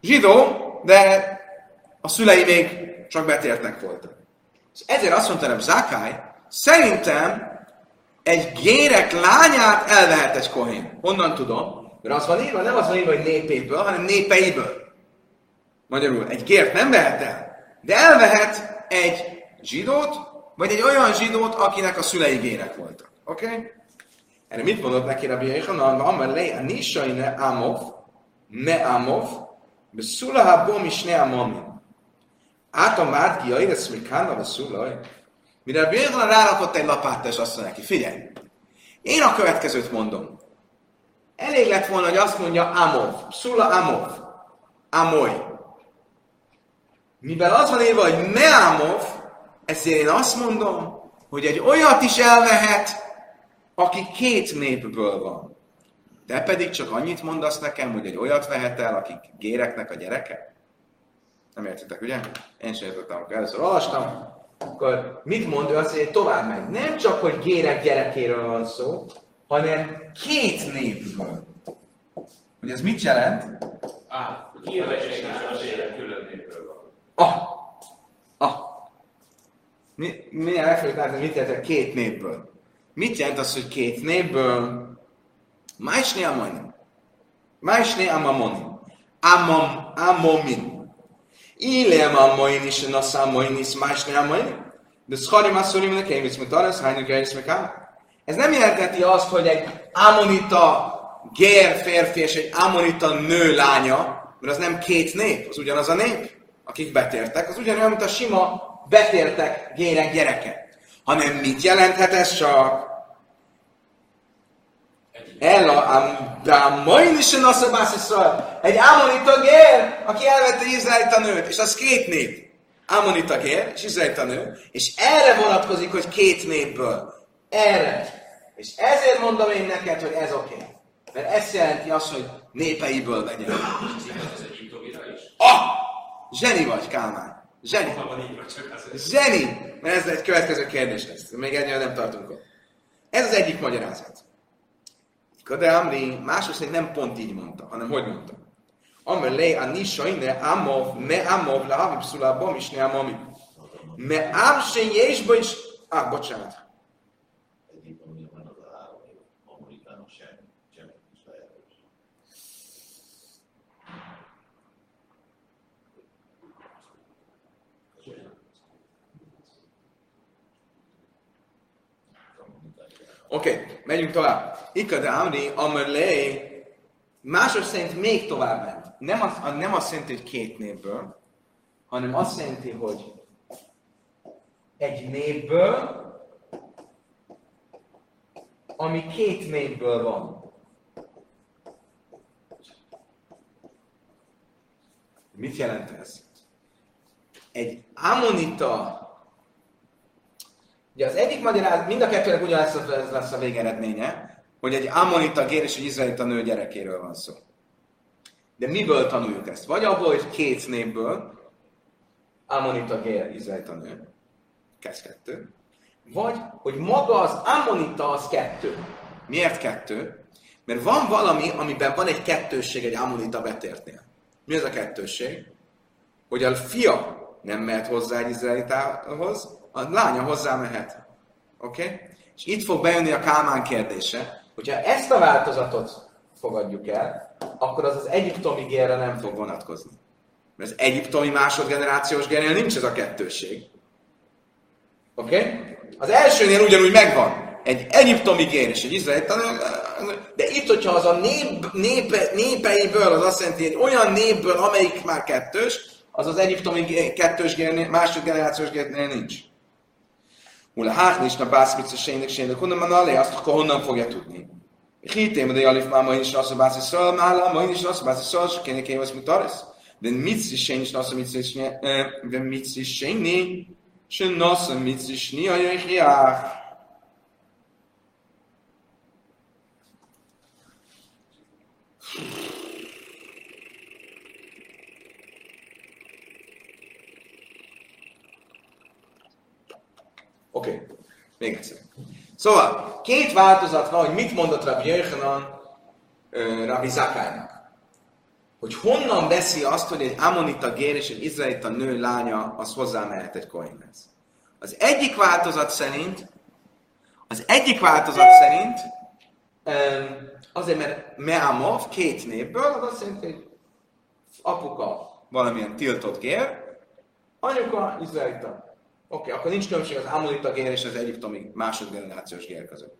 zsidó, de a szülei még csak betértek voltak. Ezért azt mondta, hogy Zakai, szerintem egy gérek lányát elvehet egy kohén. Honnan tudom? Mert az van írva, nem az van írva, hogy népéből, hanem népeiből. Magyarul, egy gért nem vehet el, de elvehet egy zsidót, vagy egy olyan zsidót, akinek a szülei gérek voltak. Oké? Okay? Erre mit mondott neki Rabbi Yechanan? Amar lei a nisai ne amov, ne amov, beszulaha bom is ne amomin. Át a mátki, a éresz még kánna, beszulaj. Mire Rabbi Yechanan rárakott egy lapáttal, és azt mondja neki, figyelj, én a következőt mondom. Elég lett volna, hogy azt mondja Amov, Szula Amov, Amoy. Mivel az van írva, hogy Meamov, ezért én azt mondom, hogy egy olyat is elvehet, aki két népből van. De pedig csak annyit mondasz nekem, hogy egy olyat vehet el, akik géreknek a gyereke? Nem értitek, ugye? Én sem értettem, amikor először olvastam. Akkor mit mond ő azt, hogy tovább megy? Nem csak, hogy gérek gyerekéről van szó, hanem két népből. Hogy ez mit jelent? Á, élet külön népről van. Ah! Ah! Mi, mi elfelejt látni, mit jelent a két népből? Mit jelent az, hogy két népből? Májsné amonim. Májsné amamonim. Amam, amomin. Ilem amoin is, na számoin is, májsné amonim. De szharim asszorim nekem, és mit arra, hánynak el is Ez nem jelenteti azt, hogy egy amonita gér férfi és egy amonita nő lánya, mert az nem két nép, az ugyanaz a nép, akik betértek, az ugyanolyan, mint a sima betértek gérek gyereke. Hanem mit jelenthet ez csak? De a mai is a Egy Amonita gér, aki elvette Izraelita nőt, és az két nép. Amonita gér, és Izraelita nő, és erre vonatkozik, hogy két népből. Erre. És ezért mondom én neked, hogy ez oké. Okay. Mert ez jelenti azt, hogy népeiből is? Ah! Zseni vagy, Kálmán. Zseni. Zseni! Mert ez egy következő kérdés lesz. Még ennyire nem tartunk ott. Ez az egyik magyarázat. De Amri mások szerint nem pont így mondta, hanem hogy mondta. Amr lej a nisha inne amov, me amov, le havib szulá bom is ne amami. Me am se jésba is... Ah, bocsánat. Egyiptomban van az a három év, amerikános semmi, semmi is lehetős. Oké, megyünk tovább. Ikade Amri, Amr lej, mások szerint még tovább ment. Nem, az, nem azt jelenti, hogy két népből, hanem azt jelenti, hogy egy népből, ami két népből van. Mit jelent ez? Egy ammonita Ugye az egyik magyarázat, mind a kettőnek ugyanaz lesz, lesz a végeredménye, hogy egy ammonita gér és egy izraelita nő gyerekéről van szó. De miből tanuljuk ezt? Vagy abból, hogy két népből, ammonita gér, izraelita nő, kezd kettő, vagy, hogy maga az ammonita az kettő. Miért kettő? Mert van valami, amiben van egy kettősség egy ammonita betértnél. Mi az a kettősség? Hogy a fia nem mehet hozzá egy izraelitához, a lánya hozzá mehet. Oké? Okay? És itt fog bejönni a Kálmán kérdése, hogyha ezt a változatot fogadjuk el, akkor az az egyiptomi gérre nem fog vonatkozni. Mert az egyiptomi másodgenerációs gérnél nincs ez a kettősség. Oké? Okay? Az elsőnél ugyanúgy megvan. Egy egyiptomi gér és egy izraeli de itt, hogyha az a nép, népe, népeiből, az azt jelenti, egy olyan népből, amelyik már kettős, az az egyiptomi kettős gérnél, másodgenerációs gérnél nincs. Ula hát nincs a bászmica sének sének, honnan van alé, azt akkor honnan fogja tudni? Hitém, de Jalif már ma is azt a bászi szól, mála, ma is azt a bászi szól, és kéne kéne mit taris. De mit is sény is a mit is de mit is sény, se nasz mit is ni a jöjjják. Oké, okay. még egyszer. Szóval, két változat van, hogy mit mondott Rabbi Jöjjhanan Rabbi Zakálynak. Hogy honnan veszi azt, hogy egy amonita gér és egy izraelita nő lánya az hozzá mehet egy koinhez. Az egyik változat szerint, az egyik változat szerint, azért, mert Meamov két népből, az azt jelenti, hogy apuka valamilyen tiltott gér, anyuka izraelita. Oké, okay, akkor nincs különbség az Amonita gér és az egyiptomi másodgenerációs gér között.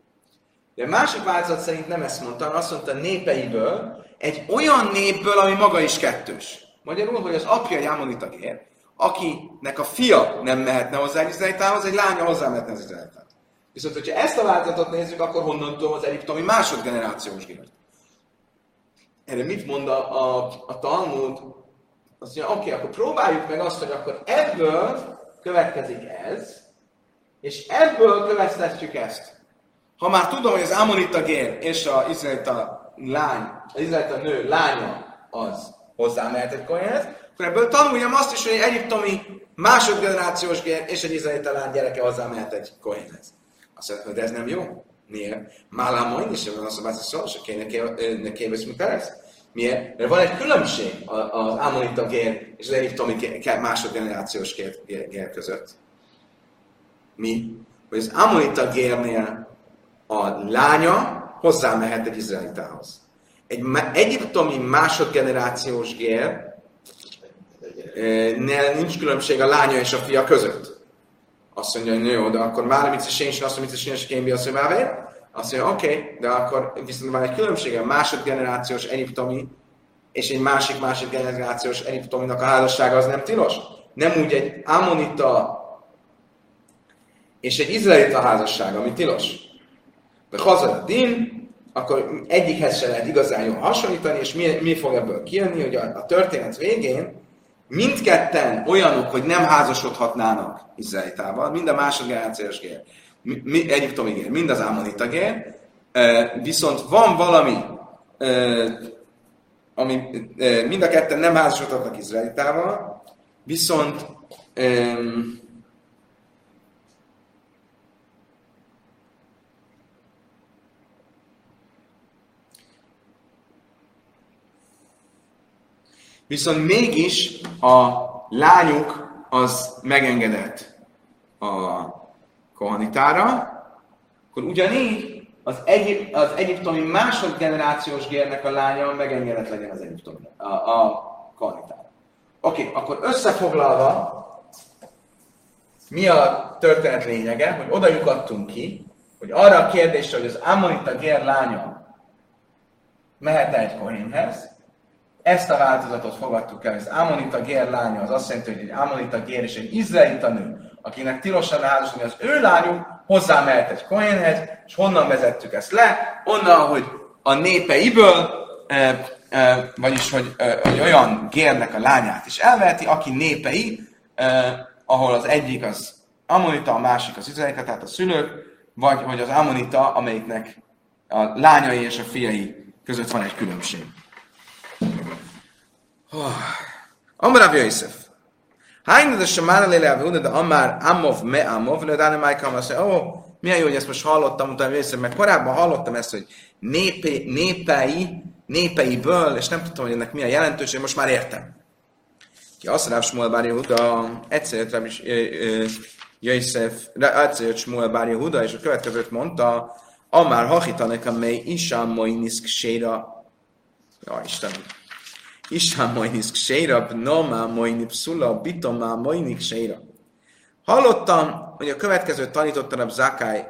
De másik változat szerint nem ezt mondta, hanem azt mondta népeiből, egy olyan népből, ami maga is kettős. Magyarul, hogy az apja egy Amonita gér, akinek a fia nem mehetne hozzá egy izraelitához, egy lánya hozzá mehetne az izraelitához. Viszont, hogyha ezt a változatot nézzük, akkor honnan tudom az egyiptomi másodgenerációs gért? Erre mit mond a, a, a Talmud? Azt mondja, oké, okay, akkor próbáljuk meg azt, hogy akkor ebből következik ez, és ebből következtetjük ezt. Ha már tudom, hogy az Amonita gér és a izraelita lány, az izraelita nő lánya az hozzá mehet egy kohénhez, akkor ebből tanuljam azt is, hogy egy egyiptomi másodgenerációs gér és egy izraelita lány gyereke hozzá mehet egy kohénhez. Azt mondja, de ez nem jó. Miért? Málám majd is, van az a bászis szó, se kéne kéveszünk perec. Miért? Mert van egy különbség az Amonita gér és az egyiptomi másodgenerációs gér, gér, gér között. Mi? Hogy az Amonita gérnél a lánya hozzá mehet egy izraelitához. Egy egyiptomi másodgenerációs gér nincs különbség a lánya és a fia között. Azt mondja, hogy jó, de akkor már mit is én is, azt mondja, mit is én is, azt mondja, azt mondja, oké, okay, de akkor viszont van egy különbség a másodgenerációs egyiptomi és egy másik másodgenerációs egyiptominak a házassága az nem tilos. Nem úgy egy ammonita és egy izraelita házasság, ami tilos. De hazad a din, akkor egyikhez se lehet igazán jól hasonlítani, és mi, mi fog ebből kijönni, hogy a, a történet végén mindketten olyanok, hogy nem házasodhatnának Izraelitával, mind a másodgenerációs gér, mi, egyiptomi gér, mind az Ammonita gér, viszont van valami, ami mind a ketten nem házasodhatnak Izraelitával, viszont Viszont mégis a lányuk az megengedett a kohanitára, akkor ugyanígy az, egyip, az egyiptomi másodgenerációs gérnek a lánya megengedett legyen az egyiptomi, a, a kohanitára. Oké, okay, akkor összefoglalva, mi a történet lényege, hogy oda lyukadtunk ki, hogy arra a kérdésre, hogy az Ammonita gér lánya mehet egy kohénhez, ezt a változatot fogadtuk el, az Amonita gér lánya, az azt jelenti, hogy egy Amonita gér és egy izraelita nő, akinek tilosan házasodni az ő lányuk, hozzá mehet egy kohénhez, és honnan vezettük ezt le? Onnan, hogy a népeiből, e, e, vagyis, hogy, e, hogy olyan gérnek a lányát is elveheti, aki népei, e, ahol az egyik az Ammonita a másik az izraelita, tehát a szülők, vagy hogy az Ammonita, amelyiknek a lányai és a fiai között van egy különbség. Amrav Yosef. Hány de sem már lélek, de Amár Amov me Amov, de Dáne Májkam azt mondja, ó, milyen jó, hogy ezt most hallottam, utána Yosef, mert korábban hallottam ezt, hogy népé, népei, népeiből, és nem tudtam, hogy ennek milyen jelentőség, most már értem. Ki azt Ráv Smuel Bár Yehuda, egyszer jött is Jöjszef, egyszer jött Smuel Bár Yehuda, és a következőt mondta, Amár hachitanek, amely Isám Moiniszk Séra, ja Istenem, Isám Moiniszk Séra, Bnomá Moinip Szula, Bitomá Moinik Séra. Hallottam, hogy a következőt tanította a Zakai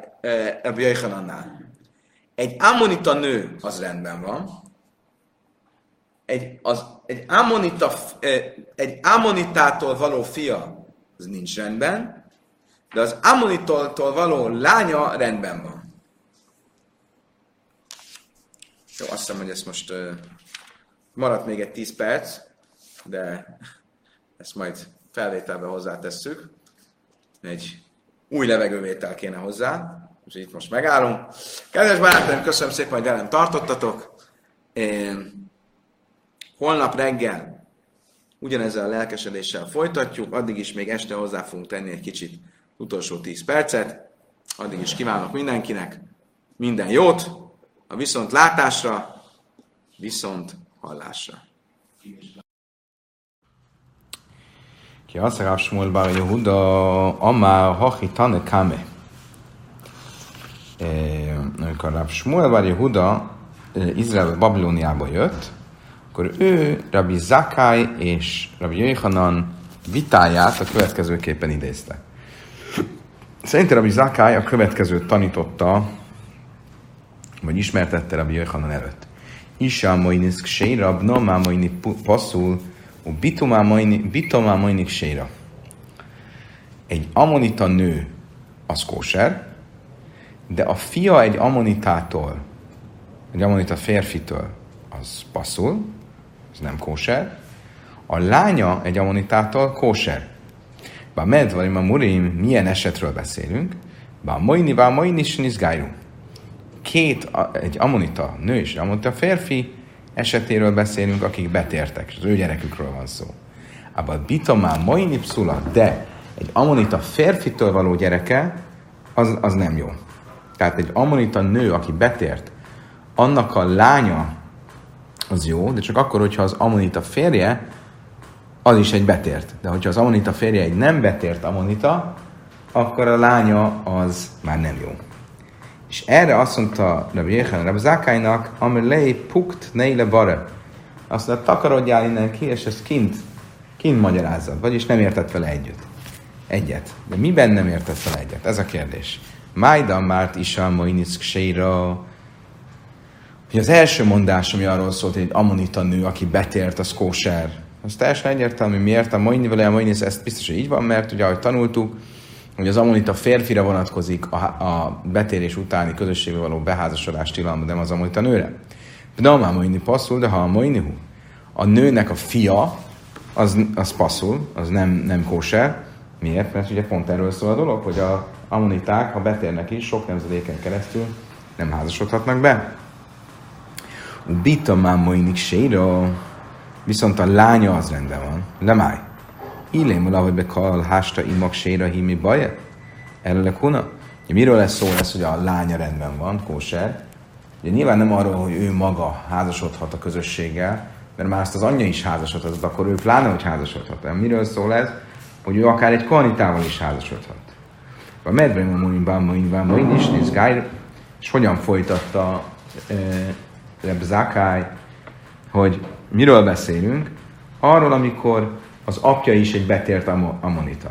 Ebbi Jöjhanannál. Egy ammonita nő, az rendben van, egy, az, egy, ammonita, egy ammonitától való fia, az nincs rendben, de az ammonitától való lánya rendben van. Jó, azt hiszem, hogy ez most uh, maradt még egy 10 perc, de ezt majd felvételbe hozzátesszük. Egy új levegővétel kéne hozzá, és itt most megállunk. Kedves barátaim, köszönöm szépen, hogy velem tartottatok. Én Holnap reggel ugyanezzel a lelkesedéssel folytatjuk, addig is még este hozzá fogunk tenni egy kicsit utolsó 10 percet. Addig is kívánok mindenkinek minden jót, a viszont látásra, viszont hallásra. Ki azt Rav Shmuel Bar Yehuda, Amár Hachi Tane Kame. Amikor Rav Shmuel Bar Yehuda Izrael Babilóniába jött, akkor ő Rabbi Zakai és Rabbi Jöjhanan vitáját a következőképpen idézte. Szerintem Rabbi Zakai a következőt tanította, vagy ismertette Rabbi Jöjhanan előtt. Isá moinisk séra, bnomá moini passzul, bitomá moinik séra. Egy amonita nő az kóser, de a fia egy amonitától, egy amonita férfitől, az passzul, ez nem kóser. A lánya egy ammonitától kóser. Bá medvarim a murim, milyen esetről beszélünk? Bá moini, bá moini snizgájú. Két, egy ammonita nő és egy ammonita férfi esetéről beszélünk, akik betértek, és az ő gyerekükről van szó. Abba bitomá moini pszula, de egy ammonita férfitől való gyereke, az, az nem jó. Tehát egy ammonita nő, aki betért, annak a lánya az jó, de csak akkor, hogyha az Amonita férje, az is egy betért. De hogyha az Amonita férje egy nem betért Amonita, akkor a lánya az már nem jó. És erre azt mondta Rabbi Yechen Rabbi Zákálynak, lei pukt neile bare. Azt mondta, takarodjál innen ki, és ezt kint, kint magyarázzad. Vagyis nem értett vele együtt. Egyet. De miben nem értett vele egyet? Ez a kérdés. Májdan márt isa séra, hogy az első mondás, ami arról szólt, hogy egy ammonita nő, aki betért, az kóser, az teljesen egyértelmű, miért a vele a mai ezt biztos, hogy így van, mert ugye, ahogy tanultuk, hogy az ammonita férfira vonatkozik a, a betérés utáni közösségbe való beházasodás tilalma, nem az ammonita nőre. De a moini passzul, de ha a moinihu, a nőnek a fia, az, az passzul, az nem, nem kóser. Miért? Mert ugye pont erről szól a dolog, hogy a ammoniták, ha betérnek is, sok nemzedéken keresztül nem házasodhatnak be. Bita mámoinik séra, viszont a lánya az rendben van. Lemáj. Illém valahogy bekal hásta imak séra himi baje? Erre kuna? Miről lesz szó lesz, hogy a lánya rendben van, kóser? Ugye nyilván nem arról, hogy ő maga házasodhat a közösséggel, mert már azt az anyja is házasodhat, akkor ő pláne, hogy házasodhat. Miről szól ez? Hogy ő akár egy kohanitával is házasodhat. A medve a munin bámoin is, és hogyan folytatta e, Reb Zakai, hogy miről beszélünk? Arról, amikor az apja is egy betért ammonita.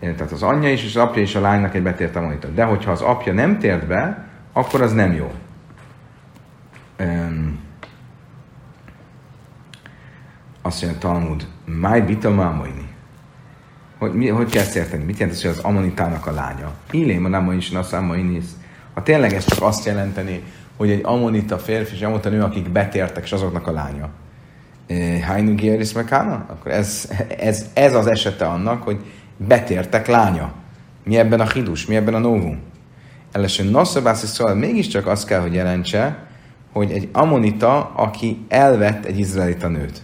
Tehát az anyja is, és az apja is a lánynak egy betért ammonita. De hogyha az apja nem tért be, akkor az nem jó. Um, azt mondja Talmud, máj bita mámoini. Hogy, mi, hogy kell ezt érteni? Mit jelent az, hogy az ammonitának a lánya? Illém a náma is Ha tényleg ez csak azt jelenteni, hogy egy ammonita férfi és ammonita nő, akik betértek, és azoknak a lánya. Hainu Gieris Mekána? Akkor ez, ez, ez az esete annak, hogy betértek lánya. Mi ebben a hidus? Mi ebben a novum? Ellesen Nasszabászi szóval mégiscsak azt kell, hogy jelentse, hogy egy amonita, aki elvett egy izraelita nőt.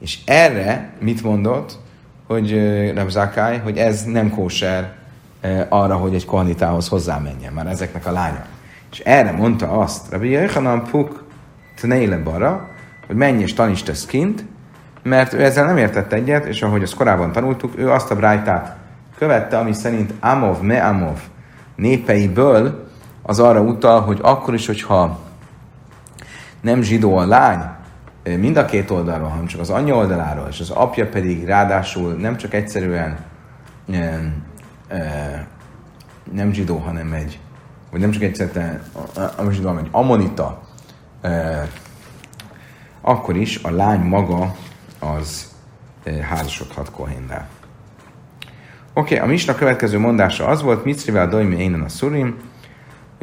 És erre mit mondott, hogy Rabzakály, hogy ez nem kóser arra, hogy egy kohanitához hozzámenjen, már ezeknek a lánya. És erre mondta azt, Rabbi Jöjhanan Puk Tneile Bara, hogy menj és tanítsd ezt kint, mert ő ezzel nem értett egyet, és ahogy azt korábban tanultuk, ő azt a brájtát követte, ami szerint Amov, Me Amov népeiből az arra utal, hogy akkor is, hogyha nem zsidó a lány, mind a két oldalról, hanem csak az anyja oldaláról, és az apja pedig ráadásul nem csak egyszerűen e, nem zsidó, hanem egy, vagy nem csak egyszerűen a, zsidó, hanem egy amonita, akkor is a lány maga az házasodhat Kohénnel. Oké, okay, a Misna következő mondása az volt, Mitzrivel Doimi Énen a Szurim,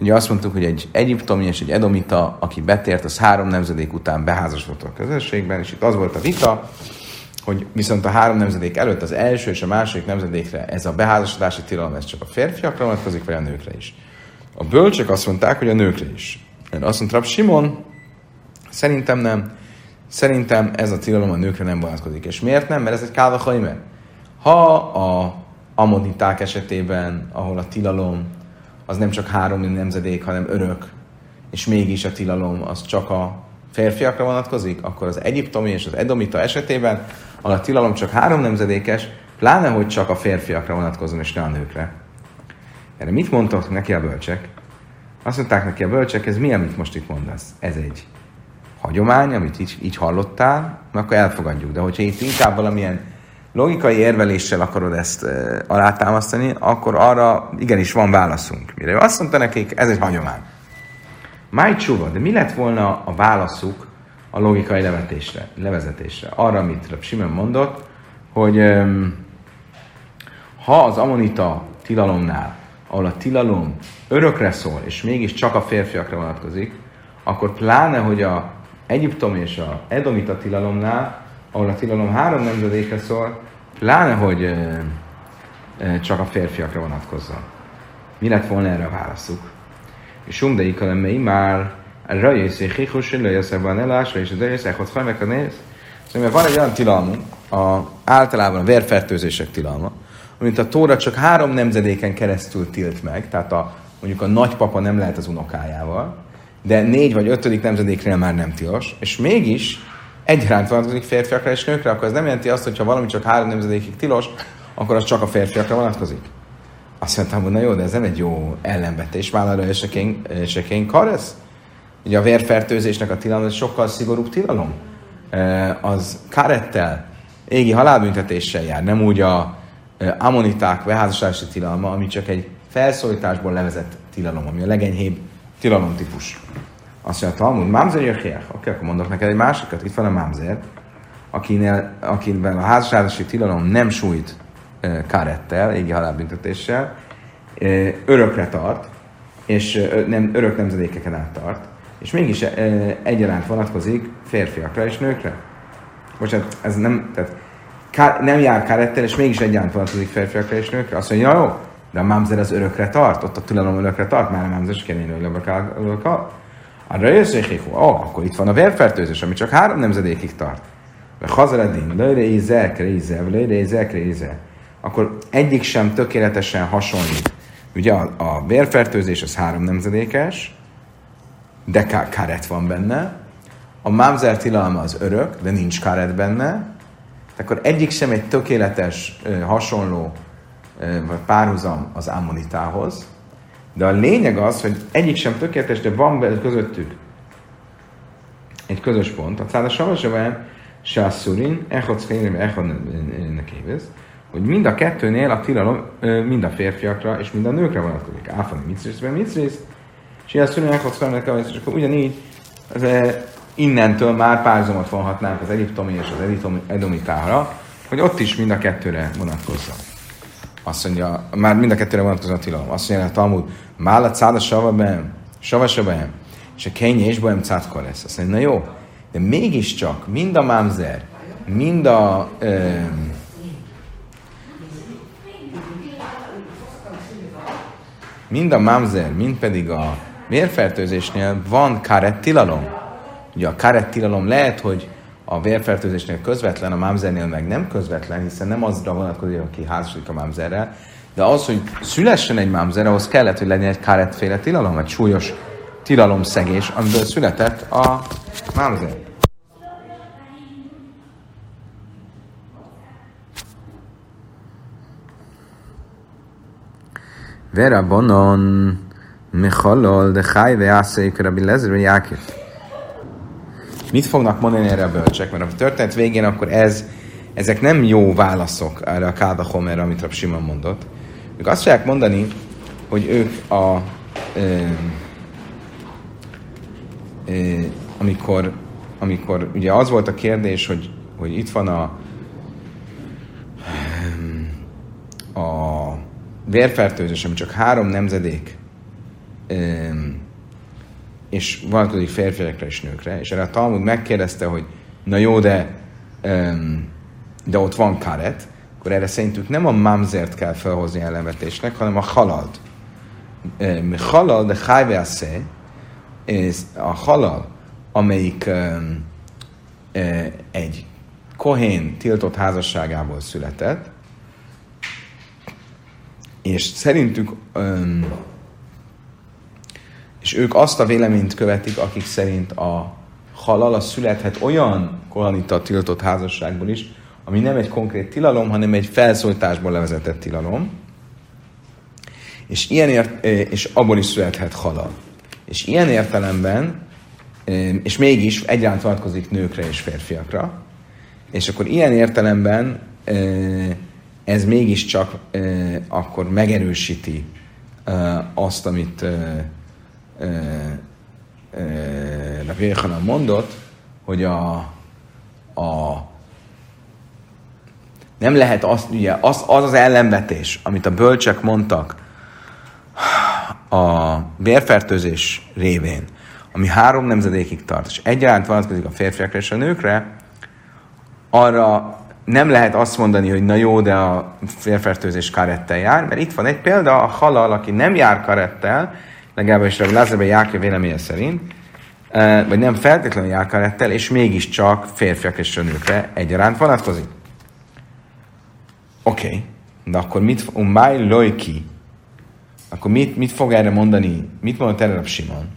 Ugye azt mondtuk, hogy egy egyiptomi és egy edomita, aki betért, az három nemzedék után beházasodott a közösségben, és itt az volt a vita, hogy viszont a három nemzedék előtt az első és a második nemzedékre ez a beházasodási tilalom, ez csak a férfiakra vonatkozik, vagy a nőkre is. A bölcsök azt mondták, hogy a nőkre is. Én azt mondtam, Simon, szerintem nem. Szerintem ez a tilalom a nőkre nem vonatkozik. És miért nem? Mert ez egy kálva Ha a amoditák esetében, ahol a tilalom az nem csak három nemzedék, hanem örök, és mégis a tilalom az csak a férfiakra vonatkozik, akkor az egyiptomi és az edomita esetében, ahol a tilalom csak három nemzedékes, pláne, hogy csak a férfiakra vonatkozon, és ne a nőkre. Erre mit mondtak neki a bölcsek? Azt mondták neki a bölcsek, ez mi, amit most itt mondasz? Ez egy hagyomány, amit így, így hallottál, akkor elfogadjuk. De hogyha itt inkább valamilyen logikai érveléssel akarod ezt e, alátámasztani, akkor arra igenis van válaszunk. Mire azt mondta nekik, ez egy hagyomány. Máj csúva, de mi lett volna a válaszuk a logikai levetésre, levezetésre? Arra, amit Rab Simon mondott, hogy um, ha az amonita tilalomnál, ahol a tilalom örökre szól, és mégis csak a férfiakra vonatkozik, akkor pláne, hogy a Egyiptom és a Edomita tilalomnál ahol a tilalom három nemzedékre szól, pláne, hogy csak a férfiakra vonatkozzon. Mi lett volna erre a válaszuk? És umdei kalemei már rajössz, és hichus, lőjösszebben elásra, és eljössz, hogy felmek a néz. Szóval van egy olyan tilalmunk, a, általában a vérfertőzések tilalma, amit a Tóra csak három nemzedéken keresztül tilt meg, tehát a, mondjuk a nagypapa nem lehet az unokájával, de négy vagy ötödik nemzedéknél már nem tilos, és mégis egyaránt vonatkozik férfiakra és nőkre, akkor ez nem jelenti azt, hogy ha valami csak három nemzedékig tilos, akkor az csak a férfiakra vonatkozik. Azt mondtam, hogy na jó, de ez nem egy jó ellenvetés. Vállalra esekény karesz? Ugye a vérfertőzésnek a tilalom, ez sokkal szigorúbb tilalom. Az karettel, égi halálbüntetéssel jár, nem úgy a amoniták beházassási tilalma, ami csak egy felszólításból levezett tilalom, ami a legenyhébb tilalom típus. Azt mondja, Talmud, Mamzer Jöchiach. Oké, akkor mondok neked egy másikat. Itt van a Mamzer, akinél, akivel a házasságosi tilalom nem sújt e, karettel, égi halálbüntetéssel, e, örökre tart, és e, nem, örök nemzedékeken át tart, és mégis e, egyaránt vonatkozik férfiakra és nőkre. Bocsánat, ez nem, tehát ká, nem jár karettel, és mégis egyaránt vonatkozik férfiakra és nőkre. Azt mondja, jó, de a mamzer az örökre tart, ott a tilalom örökre tart, már a mamzer is kell hogy a rejeszéhéhu, ó, akkor itt van a vérfertőzés, ami csak három nemzedékig tart. De hazaredin, lőre íze, kréze, lőre íze, kréze. Akkor egyik sem tökéletesen hasonlít. Ugye a, a vérfertőzés az három nemzedékes, de karet van benne. A mámzer tilalma az örök, de nincs karet benne. Akkor egyik sem egy tökéletes, hasonló vagy párhuzam az ammonitához. De a lényeg az, hogy egyik sem tökéletes, de van közöttük egy közös pont. A cáda savasaván se a szurin, echod szkérim, echod hogy mind a kettőnél a tilalom mind a férfiakra és mind a nőkre vonatkozik. Áfani micrészben micrész, és a szurin, echod szkérim, nekévez, és akkor ugyanígy az, innentől már párhuzamot vonhatnánk az egyiptomi és az egyiptomi edomitára, hogy ott is mind a kettőre vonatkozzon. Azt mondja, már mind a kettőre vonatkozó a tilalom. Azt mondja a Talmud, Mála cáda sava behem, sava behem, és a kénye és bohem cátkor lesz. Azt mondja, na jó, de mégiscsak mind a mámzer, mind a ö, mind a mamzer, mind pedig a vérfertőzésnél van karet tilalom. Ugye a karet lehet, hogy a vérfertőzésnél közvetlen, a mamzernél meg nem közvetlen, hiszen nem azra vonatkozik, aki házasodik a mamzerrel, de az, hogy szülessen egy mamzer, ahhoz kellett, hogy legyen egy karetféle tilalom, egy súlyos tilalomszegés, amiből született a mamzer. Vera bonon mechalol de chai ve ászék rabbi lezer. Mit fognak mondani erre a bölcsek? Mert a történet végén akkor ez, ezek nem jó válaszok erre a Káda Homerre, amit Rab Simon mondott. Ők azt fogják mondani, hogy ők a ö, ö, amikor, amikor ugye az volt a kérdés, hogy, hogy itt van a a vérfertőzés, ami csak három nemzedék, és vonatkozik férfiakra és nőkre, és erre a Talmud megkérdezte, hogy na jó, de, de ott van karet, akkor erre szerintük nem a mamzert kell felhozni ellenvetésnek, hanem a halalt. Halal, de hájvászé, a halal, amelyik egy kohén tiltott házasságából született, és szerintük, és ők azt a véleményt követik, akik szerint a halal az születhet olyan kohanita tiltott házasságból is, ami nem egy konkrét tilalom, hanem egy felszólításból levezetett tilalom, és, ilyen ért, és abból is születhet halal. És ilyen értelemben, és mégis egyaránt vonatkozik nőkre és férfiakra, és akkor ilyen értelemben ez mégiscsak akkor megerősíti azt, amit e, e, mondott, hogy a, a nem lehet az, ugye, az, az az ellenvetés, amit a bölcsek mondtak a vérfertőzés révén, ami három nemzedékig tart, és egyaránt vonatkozik a férfiakra és a nőkre, arra nem lehet azt mondani, hogy na jó, de a félfertőzés karettel jár, mert itt van egy példa, a halal, aki nem jár karettel, legalábbis a Lázárban Jákja véleménye szerint, eh, vagy nem feltétlenül jár karettel, és mégiscsak férfiak és nőkre egyaránt vonatkozik. Oké, okay. de akkor mit, ummáj lojki, akkor mit, mit fog erre mondani, mit mondott erre a Simon?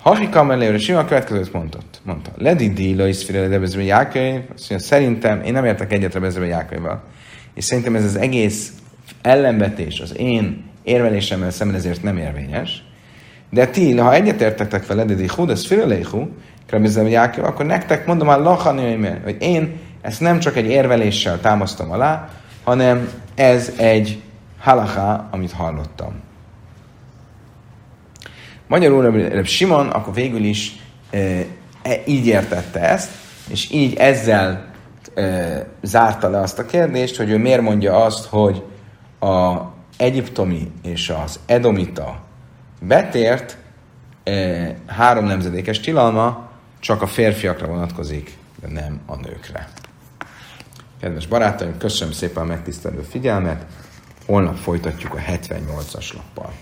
Hahika mellé, Simon a következőt mondott. Mondta, Ledi Dila is fire Rebezbe Jákai, szerintem, én nem értek egyet Rebezbe Jákaival, és szerintem ez az egész ellenvetés az én érvelésemmel szemben ezért nem érvényes. De ti, ha egyetértetek vele, de hú, ez Jákai, akkor nektek mondom már lachani, hogy én ezt nem csak egy érveléssel támasztom alá, hanem ez egy halaká, amit hallottam. Magyarul Reb Simon akkor végül is e, így értette ezt, és így ezzel e, zárta le azt a kérdést, hogy ő miért mondja azt, hogy a egyiptomi és az edomita betért e, három nemzedékes tilalma csak a férfiakra vonatkozik, de nem a nőkre. Kedves barátaim, köszönöm szépen a megtisztelő figyelmet, holnap folytatjuk a 78-as lappal.